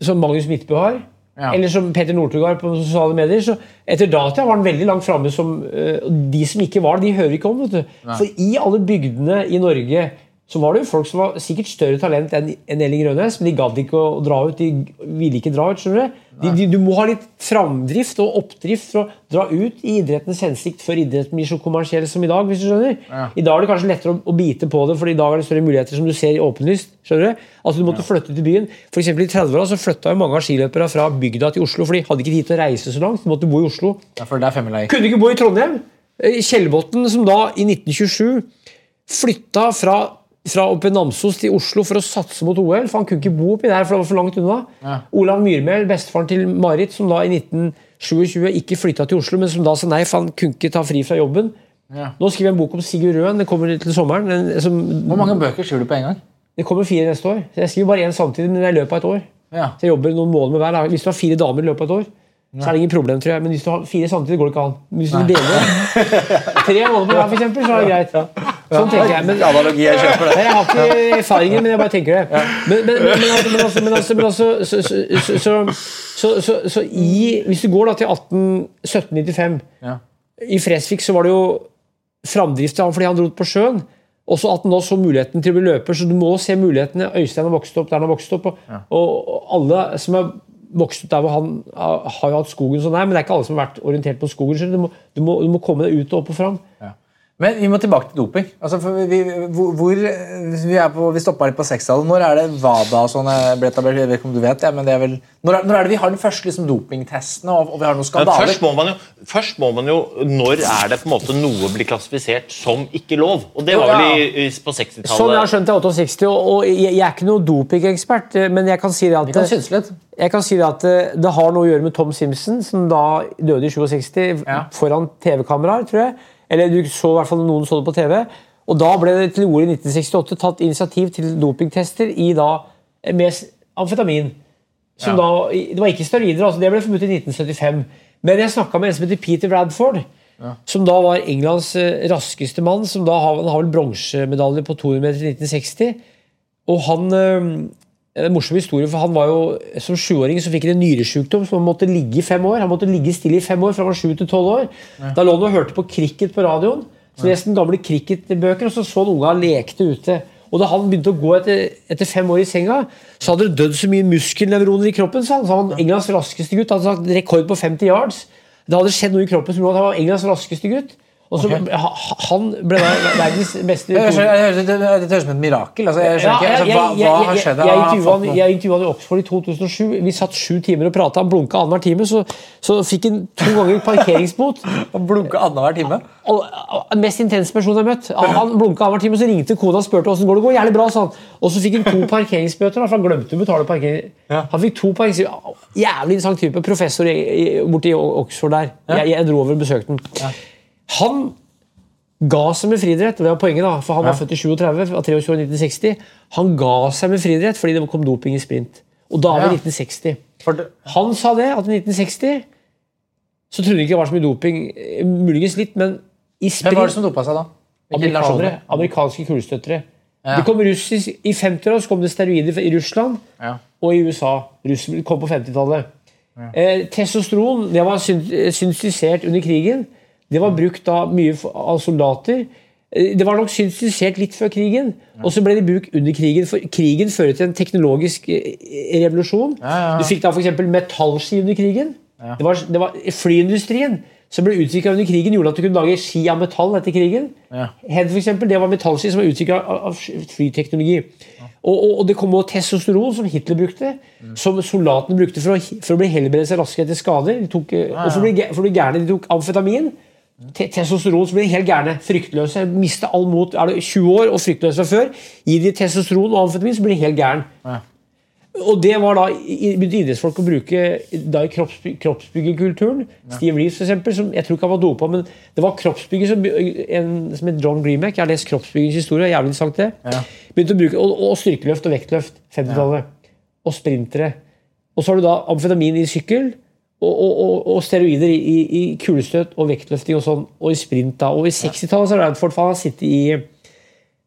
som Magnus Midtbø har. Ja. Eller som Peter Northug på sosiale medier. Så etter data var han veldig langt framme som eh, De som ikke var det, de hører ikke om. vet du. For i alle bygdene i Norge så var det jo folk som var sikkert større talent enn Elling Rønnes, men de gadd ikke å dra ut. De ville ikke dra ut. skjønner Du de, de, Du må ha litt framdrift og oppdrift for å dra ut i idrettens hensikt før idretten blir så kommersiell som i dag. hvis du skjønner. I dag er det kanskje lettere å, å bite på det, for i dag er det større muligheter som du ser i åpenlyst. skjønner Du Altså du måtte flytte til byen. For I 30-åra så flytta jo mange av skiløpere fra bygda til Oslo, for de hadde ikke tid til å reise så langt. De måtte bo i Oslo. Ja. Kunne ikke bo i Trondheim. Eh, Kjellbotn, som da i 1927 flytta fra, fra Namsos til Oslo for å satse mot OL, for han kunne ikke bo oppi der, for det var for langt unna. Olav Myrmel, bestefaren til Marit, som da i 1927 ikke flytta til Oslo, men som da sa nei, for han kunne ikke ta fri fra jobben. Nå skriver jeg en bok om Sigurd Røen. Den kommer til sommeren. Den, som, Hvor mange bøker skriver du på en gang? det kommer fire neste år. Så jeg skriver bare én samtidig, men det i løpet av et år. Ja. Så jeg jobber noen måneder med hver. Hvis du har fire damer i løpet av et år, så er det ingen problem, tror jeg. Men hvis du har fire samtidig, går det ikke an. Men hvis du deler [laughs] tre måneder med hver, eksempel, så er det greit. Sånn tenker jeg. Men, Analogi, jeg kjøper det. Jeg har ikke erfaringer, men jeg bare tenker det. Men, men, men, men, altså, så, i, Hvis du går da til 18, 1795 Ja. I Fresvik så var det jo framdrift til han fordi han dro på sjøen. Også at han nå så muligheten til å bli løper, så du må se mulighetene. Øystein har vokst opp der han har vokst opp, og, og alle som har vokst opp der hvor han har har jo hatt skogen sånn her, men det er ikke alle som har vært orientert på skogen. Du, må, du, må, du må komme deg ut og opp og fram. Men vi må tilbake til doping. Altså, for vi, vi, hvor, hvor, vi, er på, vi stoppa litt på sextallet. Når er det WADA og sånn eh, ble etablert? Jeg vet ikke om du vet ja, men det er vel Når er, når er det vi har den første liksom, dopingtesten og, og vi har noen skandaler? først må, man jo, først må man jo Når er det på en måte noe blir klassifisert som ikke lov? Og det var vel i, i, på 60-tallet. Sånn jeg har skjønt det, 68, og, og jeg, jeg er ikke noen dopingekspert, eh, men jeg kan si det at Vi kan synes litt. Jeg kan si det at eh, det har noe å gjøre med Tom Simpson, som da døde i 67 Ja. foran TV-kameraer, tror jeg. Eller du så i hvert fall noen så det på TV. Og da ble det til orde i 1968 tatt initiativ til dopingtester i da eh, med amfetamin. Som da, det var ikke steroider, altså det ble forbudt i 1975. Men jeg snakka med en som heter Peter Bradford, som da var Englands eh, raskeste mann. som da har, Han har vel bronsemedalje på 200 meter i 1960. Og han eh, en morsom historie, for han var jo Som sjuåring så fikk han en nyresjukdom, som han måtte ligge i fem år. Han måtte ligge stille i fem år fra han var sju til tolv år. Da lå han og hørte på cricket på radioen. Så leste han gamle cricketbøker, og så så han unga lekte ute. Og da han begynte å gå etter, etter fem år i senga, så hadde det dødd så mye muskelnevroner i kroppen. Så han, så han Englands raskeste gutt hadde sagt rekord på 50 yards. Det hadde skjedd noe i kroppen som gjorde at han var Englands raskeste gutt. Og så okay. Han ble da verdens beste Det høres ut som et mirakel. Altså, jeg skjønner ikke, altså, hva, hva har skjedd? Jeg, jeg, han i Oxford i 2007. Vi satt sju timer og prata. Han blunka annenhver time, så, så fikk han to ganger parkeringsbot. [laughs] Han blunka annenhver time. Og, og, den mest intense personen jeg har møtt. Han, han blunka annenhver time, så ringte kona og spurte åssen går det går. Jævlig bra, sa han. Og så fikk han to parkeringsbøter, for han glemte å betale parkering. Han fikk to parkeringsbøter. Jævlig interessant type. Professor borti Oxford der. Jeg, jeg dro over og besøkte han. Han ga seg med friidrett. Det var poenget, da, for han var født i 37, var 23 år 1960. Han ga seg med friidrett fordi det kom doping i sprint. Og da er vi i Ja. 1960. For det- Han sa det, at i 1960 så trodde han ikke det var så mye doping. eh, Muligens litt, men i sprint Hvem var det som dopa seg da? Amerikanere. Amerikanske kulestøttere. Ja. Det kom russisk, I 50-åra så kom det steroider i Russland Ja. og i USA. Russ kom på 50-tallet. Eh, testosteron det var syn- syntetisert under krigen. Det var brukt av mye av soldater. Eh, Det var nok syntetisert litt før krigen, og så ble det bruk under krigen. For krigen fører til en teknologisk eh, revolusjon. Du fikk da f.eks. metallski under krigen. Det, var, det var Flyindustrien som ble utvikla under krigen, gjorde at du kunne lage ski av metall etter krigen. Head, for eksempel, det var metallski som var utvikla av, flyteknologi. Og, og, og det kom også testosteron, som Hitler brukte, som soldatene brukte for å, for å bli helbredet seg raskere etter skader. De tok, eh, Og for å bli, for å bli gærne, de tok amfetamin. Te testosteron så blir de helt gærne. Fryktløse. Miste all mot. Er du 20 år og fryktløs fra før, gi de testosteron og amfetamin, så blir de helt gæren. Og det var da begynte idrettsfolk å bruke da i kroppsby kroppsbyggerkulturen. Steve Reeves, for eksempel, som jeg tror ikke han var dopa, men det var kroppsbygger som, en, som het John Greenback. Jeg har lest kroppsbyggerens historie. jævlig sagt det. Begynte å bruke, og, og styrkeløft og vektløft. 50-tallet. Og sprintere. Og så har du da amfetamin i sykkel. Og, og, og, steroider i, i, kulestøt og vektløfting og sånn, og i sprint. da, Og i 60-tallet så har Radford faen sittet i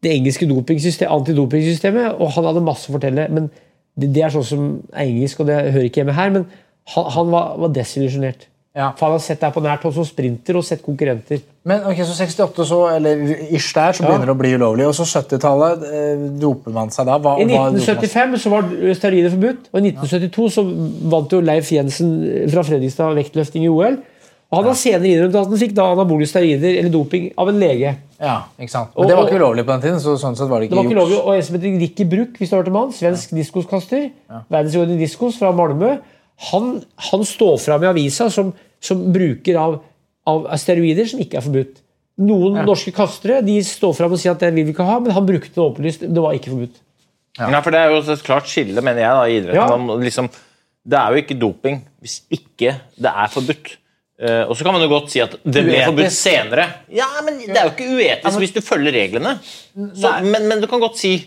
det engelske dopingsystem- antidopingsystemet, og han hadde masse å fortelle. men det, det er sånn som er engelsk, og det hører ikke hjemme her, men han, han var, var desillusjonert. Ja. For han har sett deg på nært hold som sprinter og sett konkurrenter. Men ok, så 68, så, eller ish der, så Ja. begynner det å bli ulovlig. Og så 70-tallet eh, doper man seg da. Hva, I hva doper man seg? 1975 så var steroider forbudt, og i 1972 så vant jo Leif Jensen fra Fredrikstad vektløfting i OL. Og han har senere innrømt at han fikk da anabole steroider eller doping av en lege. Ja, ikke sant. Og- Men det var ikke ulovlig på den tiden. så sånn sett var det ikke, Det var ikke lovlig, og En som heter Ricky Bruch, hvis du har hørt om han, svensk diskoskaster, verdensrekord i diskos fra Malmö, han, han står fram i avisa som, som bruker av, av steroider som ikke er forbudt. Noen norske kastere de står fram og sier at det vil vi ikke ha, men han brukte det åpenlyst. Det var ikke forbudt. Nei, for Det er jo et klart skille, mener jeg, da, i idretten. Ja. Man liksom, det er jo ikke doping hvis ikke det er forbudt. Uh, og så kan man jo godt si at det ble Uetisk. forbudt senere. Ja, men Det er jo ikke uetisk hvis du følger reglene. Så, men, men du kan godt si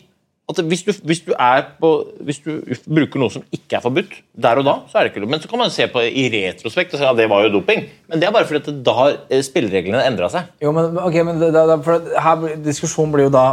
at hvis du, hvis, du på, hvis du bruker noe som ikke er forbudt der og da, så er det ikke lov. Men så kan man se på det i retrospekt og si at det var jo doping. Men det er bare fordi at det da har eh, spillereglene endra seg. Jo, men, okay, men da, da, her, Diskusjonen blir jo da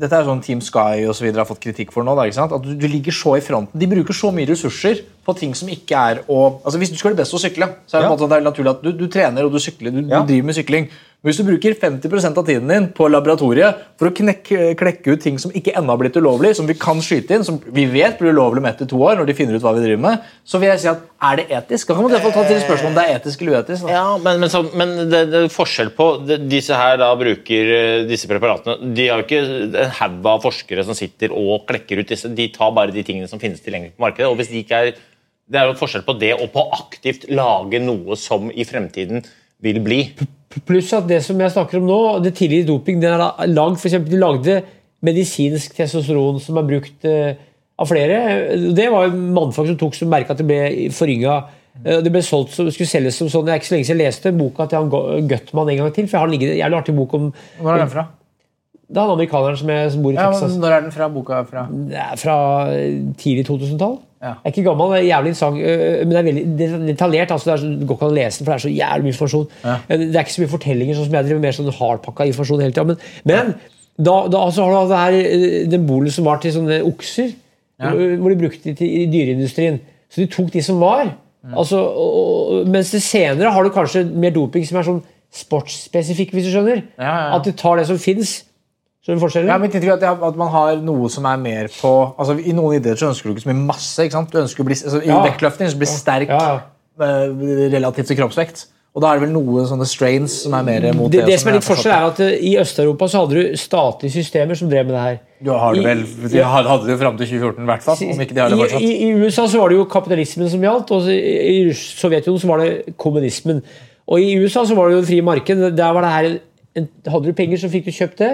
Dette er sånn Team Sky og så videre har fått kritikk for nå. Da? At du, du ligger så i fronten. De bruker så mye ressurser på ting som ikke er å altså Hvis du skal bli best til å sykle, så er det, ja. det er naturlig at du, du trener og du sykler. Du, Ja. driver med sykling. Men hvis du bruker 50% av tiden din på laboratoriet for å knekke, klekke ut ting som ikke ennå har blitt ulovlig, som vi kan skyte inn, som vi vet blir ulovlig om ett til to år, når de finner ut hva vi driver med, så vil jeg si at er det etisk? Da kan man i hvert fall ta til spørsmål om det er etisk eller uetisk. Ja, men, men, så, men det, det er forskjell på det, Disse her da bruker eh, disse preparatene De har jo ikke en haug av forskere som sitter og klekker ut disse. De tar bare de tingene som finnes tilgjengelig på markedet. og hvis de ikke er Det er jo forskjell på det og på aktivt lage noe som i fremtiden vil bli. Pluss at det som jeg snakker om nå, det tidligere doping, den er lagd, for eksempel, De lagde medisinsk testosteron som er brukt eh, av flere. Det var jo mannfolk som tok som merka at det ble forringa. Eh, Det ble solgt som, skulle selges som sånn. Det er ikke så lenge siden jeg leste boka til han Gutman en gang til. for jeg har en jævlig artig bok om Hvor er den fra? Det er han amerikaneren som, er, som bor i Ja, Texas. Når er den fra? Boka fra? Fra tidlig 2000-tall. Ja. Jeg er ikke gammel, det er jævlig interessant, men det er veldig detaljert. altså det, er så, det går ikke an å lese den, for det er så jævlig mye informasjon. Ja. Det er ikke så mye fortellinger, sånn som jeg driver mer sånn hardpakka informasjon hele tida. Men, men da, da altså har du det her, den bolen som var til sånne okser, hvor hvor de brukte det i dyreindustrien. Så de tok de som var. Altså, og, mens det senere har du kanskje mer doping som er sånn sportsspesifikk, hvis du skjønner. Ja, ja, ja. At du tar det som fins. Skjønner du forskjellen? Ja, mitt inntrykk er at, jeg- at man har noe som er mer på altså I noen idretter så ønsker du ikke så mye masse. ikke sant? Du ønsker å bli, altså, I Ja. vektløfting så blir sterk Ja, ja. eh, relativt til kroppsvekt. Og da er det vel noen sånne strains som er mer mot det. det, det som som er litt forskjell er at eh, I Øst-Europa så hadde du statlige systemer som drev med det her. Du har det vel, de hadde det fram til 2014, i hvert fall. Om ikke de har det fortsatt. i, I USA så var det jo kapitalismen som gjaldt, og i Sovjetunionen så var det kommunismen. Og I USA så var det jo det frie marked. Der var det her Hadde du penger, så fikk du kjøpt det.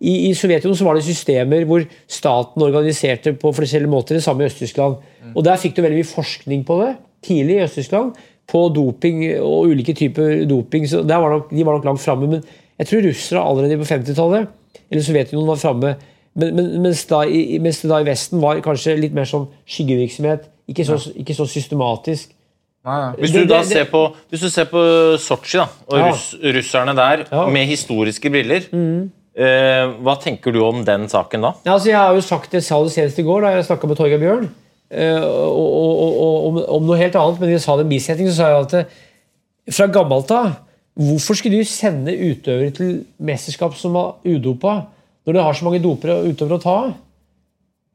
I, i Sovjetunionen så var det systemer hvor staten organiserte på forskjellige måter. Det samme i Øst-Tyskland. Og Der fikk du veldig mye forskning på det tidlig i Øst-Tyskland. På doping og ulike typer doping. så der var nok, De var nok langt framme. Men jeg tror russere allerede på 50-tallet, eller Sovjetunionen, var framme. Men, men, mens, da, i, mens det da i Vesten var kanskje litt mer sånn skyggevirksomhet. Ikke så, ikke så systematisk. Hvis du da ser på, hvis du ser på Sotsji da, og Ja. russ, russerne der Ja. med historiske briller, eh, hva tenker du om den saken da? Ja, altså jeg har jo sagt det sa det senest i går da jeg snakka med Torgeir Bjørn. eh, og, og, og, og om, om noe helt annet, men jeg sa det i en bisetning, så sa jeg at eh, fra gammelt av Hvorfor skulle du sende utøvere til mesterskap som var udopa, når du har så mange dopere og utøvere å ta av?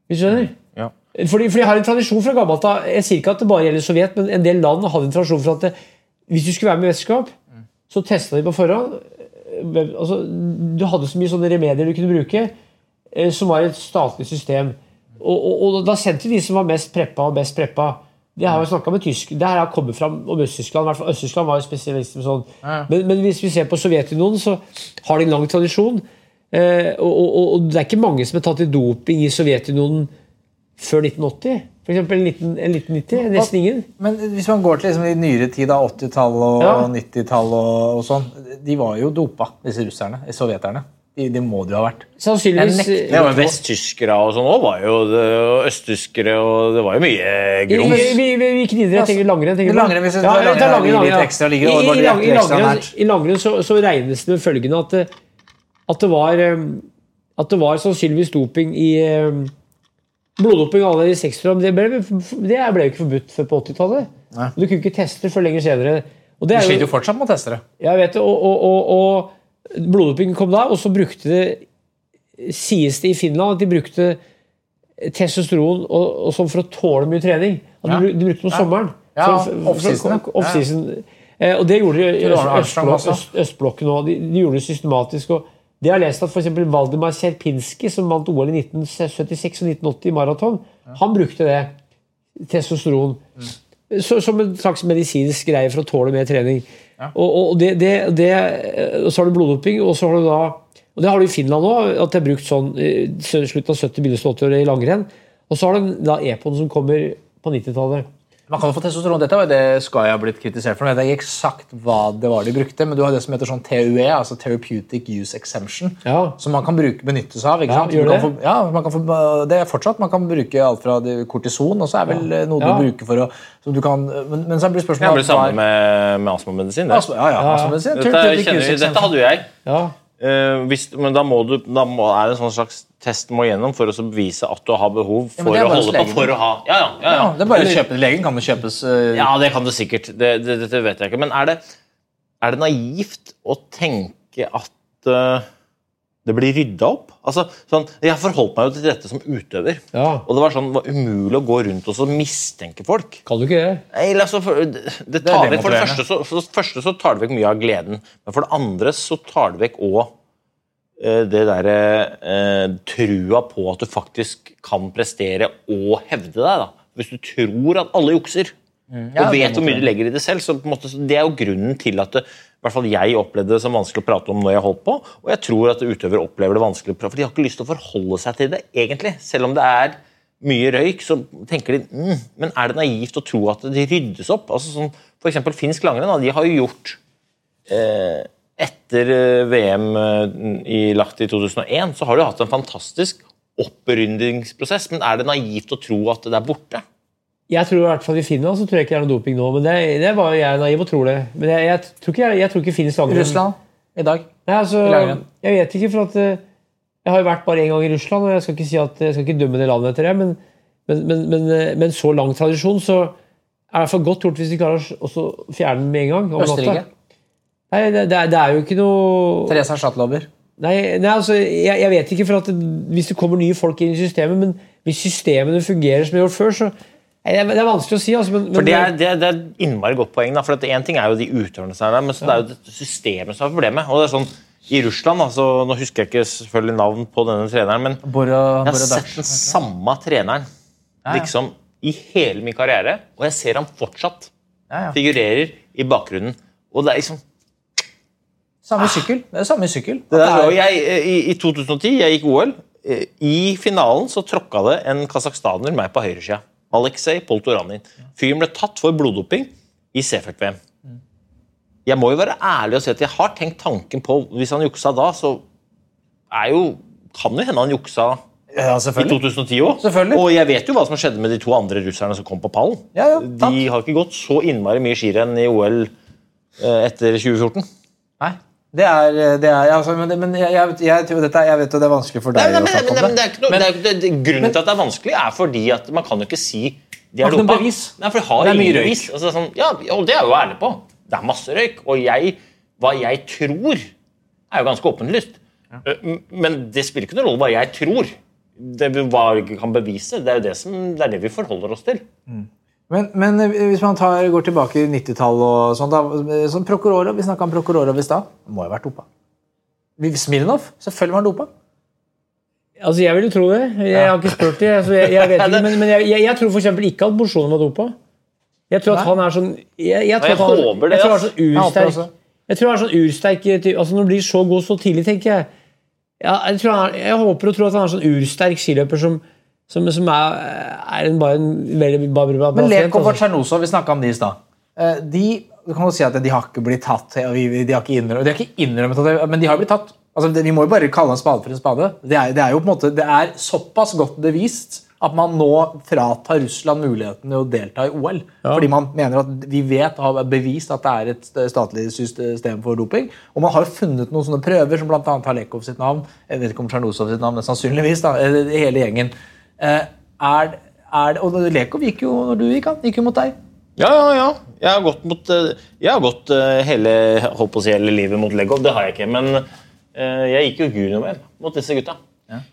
Hvis du skjønner? Fordi, fordi jeg har en tradisjon fra gammelt av. Jeg sier ikke at det bare gjelder Sovjet, men en del land hadde en tradisjon for at det, hvis du skulle være med i mesterskap, så testa de på forhånd. Altså, du hadde så mye sånne remedier du kunne bruke, eh, som var et statlig system. Og, og, og da sendte de som var mest preppa og best preppa. Det har jeg snakka med tysk, det her har kommet fram om Øst-Tyskland. i hvert fall Øst-Tyskland var jo spesialist med sånn. Men, men hvis vi ser på Sovjetunionen, så har de en lang tradisjon. Eh, og, og, og det er ikke mange som er tatt i doping i Sovjetunionen før 1980. For eksempel 19, 1990. Nesten ingen. Men hvis man går til liksom i nyere tid, 80-tall og Ja. 90-tall og, og sånn De var jo dopa, disse russerne. Sovjeterne. De, de må det jo ha vært. Sannsynligvis Ja, men Vesttyskere og sånn òg var jo det, og østtyskere og Det var jo mye grums. vi, vi i, hvilken idrett tenker du langrenn? tenker? Langrenn, hvis du Ja, litt ekstra ligger, I, det var i, lang- langrenn, i så, så regnes det med følgende at det, at det var eh, At det var sannsynligvis doping i eh, Bloddoping av i 60-åra, det ble, det ble jo ikke forbudt før på 80-tallet. Du kunne ikke teste før lenger senere. Og det De er sliter jo, fortsatt med å teste det. jeg vet det, og, og, og, og bloddoping kom da, og så brukte det Sies det i Finland at de brukte testosteron og, og sånn for å tåle mye trening. At Ja. de, brukte det om sommeren. Ja, Offseason. Off ja. Eh, og det gjorde de i østblokken òg. De, de gjorde det systematisk. og det har lest at eksempel Valdemar Serpinski, som vant OL i 1976 og 1980 i maraton, han brukte det. Testosteron. Så, som en slags medisinsk greie for å tåle mer trening. Og, og, det, det, det, så har du bloddoping, og så har du da og Det har du i Finland òg, at det er brukt sånn i slutten av 70-, begynnelsen av 80-året i langrenn. Og så har du da Epon som kommer på 90-tallet. Man kan jo få testosteron. Dette var jo det Sky har blitt kritisert for. Jeg vet ikke eksakt hva det var de brukte, men du har det som heter sånn TUE, altså Therapeutic Use Exemption, Ja. som man kan bruke, benytte seg av. ikke Ja, sant? kan det? Få, ja, man kan få, det er fortsatt. Man kan bruke alt fra kortison, og så er vel ja. noe Ja. du bruker for å så du kan, men, men så blir Det spørsmålet blir det samme med, med astmamedisin. Altså, ja, ja, altså, Dette, kjenner dette hadde jo jeg. Ja. Eh, hvis, men da, må du, da må, er det en sånn slags test du må gjennom for å så bevise at du har behov for det er å holde på for å ha Ja, ja. ja, Ja, ja. det er bare å kjøpe Legen kan jo kjøpes uh... Ja, det kan du sikkert. Det, det, det, vet jeg ikke. Men er det, er det naivt å tenke at eh, det blir rydda opp? Altså, sånn, jeg forholdt meg jo til dette som utøver. ja. Og det var sånn, det var umulig å gå rundt og så mistenke folk. Kan du ikke det? Nei, altså, for, det, det Det vekk, for, det første så, for det første så tar det vekk mye av gleden. Men for det andre så tar det vekk òg det derre eh, trua på at du faktisk kan prestere og hevde deg. da. Hvis du tror at alle jukser, Mm. Ja, og vet hvor mye du legger i det selv, så på en måte, så det er jo grunnen til at det, hvert fall jeg opplevde det som vanskelig å prate om når jeg holdt på, og jeg tror at utøvere opplever det vanskelig, for de har ikke lyst til å forholde seg til det, egentlig. Selv om det er mye røyk, så tenker de mm, Men er det naivt å tro at det ryddes opp? Altså sånn, for eksempel finsk langrenn, de har jo gjort eh, Etter eh, VM eh, i Lahti 2001 så har de hatt en fantastisk oppryddingsprosess, men er det naivt å tro at det er borte? Jeg tror i hvert fall I Finland så tror jeg ikke det er noe doping nå. men Det, det var jeg naiv og tror det. Men jeg, jeg tror ikke, jeg, jeg tror ikke finnes langrenn. Russland i dag. Nei, altså, jeg vet ikke, for at eh, jeg har jo vært bare én gang i Russland, og jeg skal ikke si at jeg skal ikke dømme det landet etter det, men, men, men, men, eh, med en så lang tradisjon så er det i hvert fall godt gjort hvis de klarer å også fjerne den med en gang. om natta. Østerrike. Nei, det, det, er, det er jo ikke noe Teresa Schatlover. Nei, nei altså, jeg, jeg vet ikke, for at det, hvis det kommer nye folk inn i systemet, men hvis systemene fungerer som de har gjort før, så det, er, vanskelig å si. Altså, men, For Det er, det, er- det er et innmari godt poeng. Da, for Én en ting er jo de utøverne som er der, men så det er jo det systemet som er problemet. Og det er sånn, I Russland altså, Nå husker jeg ikke selvfølgelig navn på denne treneren, men Bora, jeg har Bora sett den samme treneren liksom i hele min karriere, og jeg ser ham fortsatt Ja, ja. figurerer i bakgrunnen. Og det er liksom Samme sykkel. Det er samme sykkel. det der, og er, jeg, i, I 2010, jeg gikk OL. eh, I finalen så tråkka det en kasakhstaner meg på høyresida. Aleksej Poltoranin. Fyren ble tatt for bloddoping i Seefeld-VM. Jeg må jo være ærlig og si at jeg har tenkt tanken på Hvis han juksa da, så er jo kan jo hende han juksa ja, i 2010 òg. Og jeg vet jo hva som skjedde med de to andre russerne som kom på pallen. Ja, ja, de har ikke gått så innmari mye skirenn i OL eh, etter 2014. Nei. Det er, det er altså, men, men jeg, jeg, jeg, tror dette, jeg vet jo det er vanskelig for Nei, deg nei, å snakke om det er, det, grunnen til at det er vanskelig, er fordi at man kan jo ikke si de Har er dopa. bevis. Nei, for de har Det er mye røyk. bevis. Altså, sånn, ja, og det er jeg jo ærlig på. Det er masse røyk. Og jeg, hva jeg tror, er jo ganske åpenlyst. Ja. Men det spiller ikke noen rolle hva jeg tror. Det vi hva jeg kan bevise, det er jo det, som, det, er det vi forholder oss til. Men, men eh, hvis man tar, går tilbake i 90-tallet og sånn, da, sånn Prokurorov, Vi snakka om Prokurorov i stad. Må jo ha vært dopa. Vi- Smirnov, selvfølgelig var han dopa. Altså, Jeg vil jo tro det. Jeg har ikke spurt det. Altså, jeg, jeg vet ikke, [laughs] men, men jeg, jeg, jeg tror for eksempel ikke at Borsone var dopa. Jeg tror at han er sånn Jeg, jeg, tror jeg han, håper det, jeg tror han er sånn ursterk. Jeg tror han er sånn ursterk altså Når han blir så god så tidlig, tenker jeg ja, jeg, tror han jeg håper og tror at han er sånn ursterk skiløper som, som, som er, er en, bare en veldig bare bra Men Lekov og altså. Vi snakka om de i stad. Eh, De kan jo si at de har ikke blitt tatt, de har ikke innrømmet, de har ikke innrømmet det, men de har blitt tatt. Altså, det, vi må jo bare kalle en spade for en spade. Det er, det er jo på en måte, det er såpass godt bevist at man nå fratar Russland muligheten til å delta i OL. Fordi man mener at vi vet har bevist at det er et statlig system for doping. Og man har jo funnet noen sånne prøver som bl.a. har Lekov sitt navn. Jeg vet ikke om Tsjernozov sitt navn, men sannsynligvis. da, eh, Hele gjengen. Eh, Er, er, og Lekov gikk jo når du gikk, han. Gikk jo mot deg. Ja, ja, ja. Jeg har gått, mot, eh, jeg har gått eh, hele, holdt på å si, hele livet mot Legov. Det har jeg ikke. Men jeg gikk jo junior-VM mot disse gutta.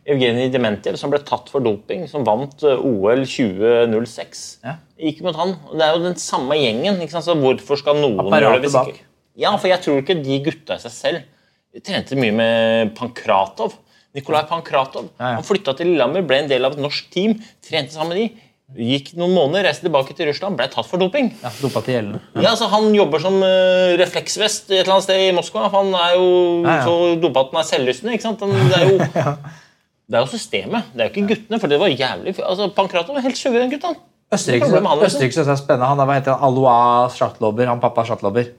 Evgenij Dementjev, som ble tatt for doping, som vant OL 2006. Ja. Gikk mot han. Det er jo den samme gjengen. ikke sant? Så hvorfor skal noen Apparatet gjøre det Ja, for jeg tror ikke de gutta i seg selv De trente mye med Pankratov. Nikolai Pankratov. Ja, ja. Han flytta til Lillehammer, ble en del av et norsk team, trente sammen med de. Gikk noen måneder, reiste tilbake til Russland, ble tatt for doping. Ja, Dopa til gjeldende. Ja, så Han jobber som uh, refleksvest et eller annet sted i Moskva. For Han er jo Ja, ja. så dopa at han er selvlystende. ikke sant? Han, det, er jo, [laughs] det er jo systemet, det er jo ikke guttene. For det var jævlig altså Pankratov var helt suveren gutt. han. Østerrike synes jeg er spennende. Han er, hva heter han? Alois Schatlobber. Han pappa Schatlobber.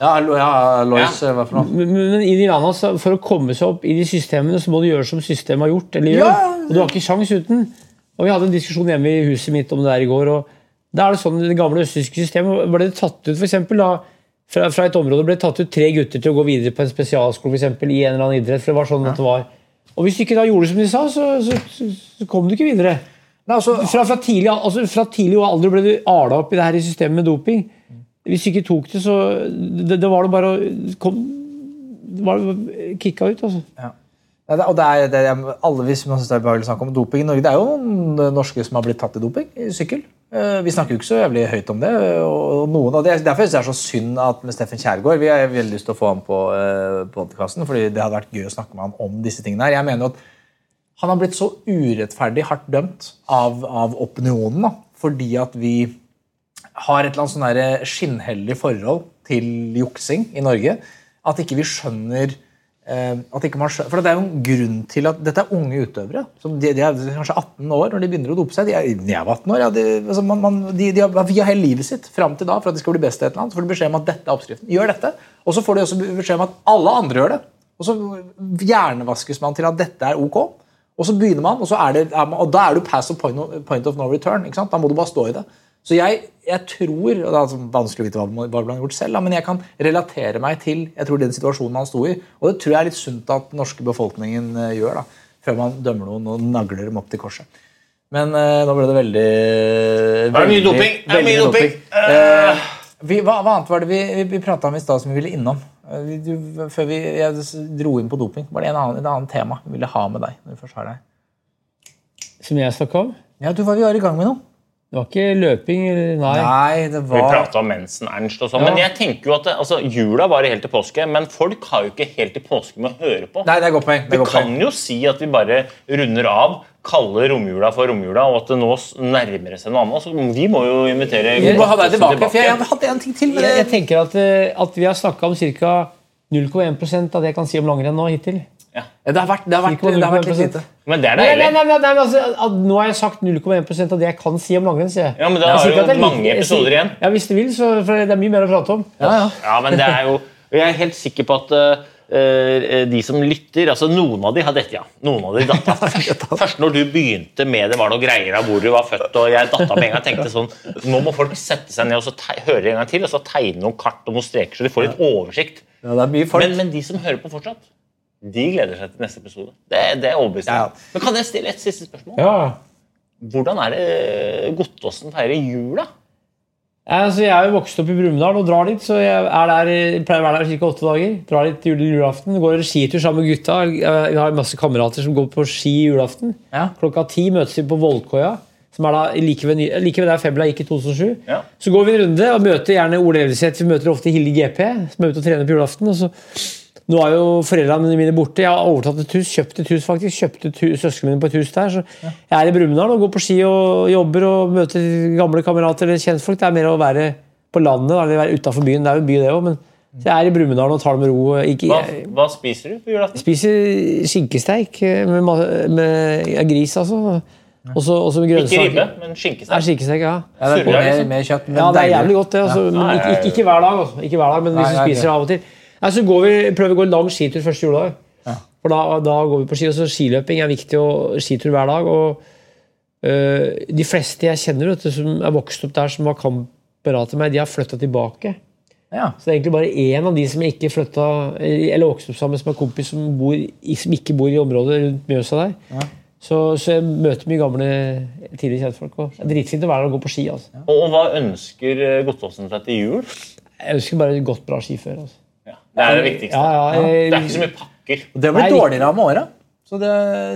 Ja, Alo- ja Alois, Ja. hva for noe? Men, men i de så for å komme seg opp i de systemene, så må du gjøre som systemet har gjort. eller gjør. Ja. Og du har ikke sjans uten. Og Vi hadde en diskusjon hjemme i huset mitt om det der i går. og da er Det sånn, i det gamle østtyske systemet ble det tatt ut for eksempel, da, fra, fra et område ble det tatt ut tre gutter til å gå videre på en spesialskole for eksempel, i en eller annen idrett. for det var sånn at det var. Og Hvis du ikke da gjorde som de sa, så, så, så, så kom du ikke videre. Nei, altså, Fra, fra, tidlig, altså, fra tidlig alder ble du ala opp i det her i systemet med doping. Hvis ikke tok det, så det, det var det bare å kom, det var kicka ut, altså. Ja. det, og det er, det er, alle hvis man synes det er behagelig å snakke om doping i Norge, det er jo noen norske som har blitt tatt i doping i sykkel. Eh, Vi snakker jo ikke så jævlig høyt om det. og noen av det, Derfor synes jeg det er så synd at med Steffen Kjærgaard Vi har veldig lyst til å få ham på uh, podkasten, fordi det hadde vært gøy å snakke med ham om disse tingene. her. Jeg mener jo at han har blitt så urettferdig hardt dømt av, av opinionen da, fordi at vi har et eller annet sånn der skinnhellig forhold til juksing i Norge. At ikke vi skjønner eh, at ikke man skjønner, For det er jo en grunn til at dette er unge utøvere. De, de er kanskje 18 år når de begynner å dope seg. De er, de er 18 år, ja, de, altså man, man, de, har via hele livet sitt fram til da for at de skal bli best i et eller annet. Så får de beskjed om at dette er oppskriften. Gjør dette. Og så får de også beskjed om at alle andre gjør det. Og så hjernevaskes man til at dette er ok. Og så begynner man, og, så er det, er man, og da er du pass of, point of no return. Da må du bare stå i det. Så jeg, jeg tror, og det er altså vanskelig å vite hva, man har gjort selv, men jeg kan relatere meg til jeg tror den situasjonen man sto i. Og det tror jeg er litt sunt at den norske befolkningen eh, gjør, da, før man dømmer noen og nagler dem opp til korset. Men uh, nå ble det veldig Det er mye veldig- doping. Det er veldig mye doping. Uh, vi, hva, hva annet var det vi, vi, vi prata om i stad som vi ville innom? Vi- Du, før vi jeg dro inn på doping, var det en annen, et annet tema vi ville ha med deg? når vi først har deg? Som jeg snakka om. Ja, du var vi var i gang med noe. Det var ikke løping. Nei. Nei, det Vi var prata om mensen, Ernst og sånn. Men jeg tenker jo at det, altså, jula varer helt til påske, men folk har jo ikke helt til påske med å høre på. Nei, det er godt poeng. Vi kan poeng. jo si at vi bare runder av, kaller romjula for romjula, og at det nå nærmer seg noe annet. Så vi må jo invitere Vi må ha deg tilbake, tilbake, for jeg hadde en ting til. Men Jeg, jeg tenker at, eh, at vi har snakka om ca. 0,1% av det jeg kan si om langrenn nå hittil. Ja. Det har vært, det har vært, det har vært litt lite. Men det er Nei, nei, nei, nei, nei, men altså, Nå har jeg sagt 0,1% av det jeg kan si om langrenn. sier jeg. Ja, men da har du jo mange like, episoder igjen. Ja, Hvis du vil, så for det er mye mer å prate om. Ja, ja. Ja, men det er jo Jeg er helt sikker på at eh, eh, de som lytter altså Noen av de har dette, ja. Noen av de datt av [laughs] først. Først når du begynte med det var noe greier av hvor du var født, og jeg datta med en gang tenkte sånn Nå må folk sette seg ned og så høre en gang til, og så tegne noen kart og noen streker, så de får litt oversikt. Ja, det er mye folk. Men, men de som hører på fortsatt, de gleder seg til neste episode. Det, det er overbevist. Ja. Men kan jeg stille et siste spørsmål? Ja, Hvordan er det Godtåsen feirer jul, da? Ja, altså, jeg er jo vokst opp i Brumunddal og drar dit, så jeg er der, i- pleier å være der ca. åtte dager. Drar dit jul julaften, går skitur sammen med gutta. Vi har masse kamerater som går på ski julaften. Ja. Klokka ti møtes vi på Vollkoia, som er da like ved, like ved der Febla gikk i 2007. Ja. Så går vi en runde og møter gjerne Ole Elveseth. Vi møter ofte Hilde GP, som er ute og trener på julaften. Og så, nå er jo foreldrene mine borte. Jeg har overtatt et hus, kjøpt et hus faktisk. Kjøpte søsknene mine på et hus der. Så jeg er i Brumunddal og går på ski og jobber og møter gamle kamerater eller kjentfolk. Det er mer å være på landet eller være utafor byen. Det er jo en by, det òg, men så jeg er i Brumunddal og tar det med ro. Ikke, Hva, hva spiser du på julaften? spiser skinkesteik med, med, med ja, gris, altså. Også, også og Ikke ribbe, men Ja, skinkesteik. skinkesteik, ja. Ja, det er Surrer, med, med kjøtt. men Ja, det er jævlig godt, det. Altså, Ja, ja, ikke, ikke, ikke hver dag, altså. Ikke hver dag, men hvis du spiser av og til. Nei, så går vi, prøver vi å gå en lang skitur første juledag. For da, da går vi på ski. og så Skiløping er viktig, og skitur hver dag. og øh, De fleste jeg kjenner vet du, som er vokst opp der, som var kamerater med meg, de har flytta tilbake. Ja. Så det er egentlig bare én av de som ikke flytta, eller vokste opp sammen, som er kompis som, bor, som ikke bor i området rundt Mjøsa der. Så, så jeg møter mye gamle tidligere kjentfolk. og Det er dritfint å være der og gå på ski. altså. Og hva ønsker Godtåsen seg til jul? Jeg ønsker bare et godt, bra skiføre. Altså. Ja, det er det viktigste. Ja, ja, Det er ikke så mye pakker. Og det har blitt dårligere av med åra. Så det,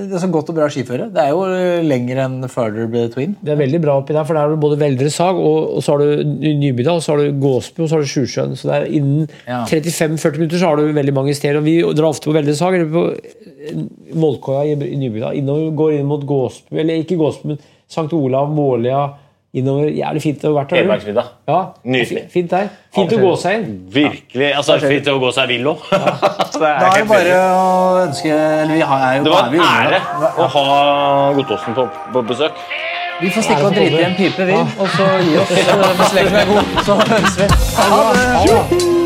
det er så godt og bra skiføre. Det er jo lenger enn further between. det er veldig bra oppi der, for der har du både Veldre Sag, og, og så har du Ny- Nybydal, og så har du Gåsby og så har du Sjusjøen. Så det er innen Ja. 35-40 minutter så har du veldig mange steder. og Vi drar ofte på Veldre Sag eller på eh, Vollkoia i, Nybydal. Innover, går inn mot Gåsby, eller ikke Gåsby, men St. Olav, Måløya. Innover. Jævlig fint å ha vært der. Hedmarksvidda. Ja, Nydelig. fint- der. Fint å gå seg inn. Virkelig. Altså, fint å gå seg vill òg. [laughs] det Da er det bare å ønske eller vi er jo, Det var en ære å ha Godtåsen på, på besøk. Vi får stikke og drite i en pipe, vi. Og så gi oss eh, hvis leken er god. Så høres vi. Ha det.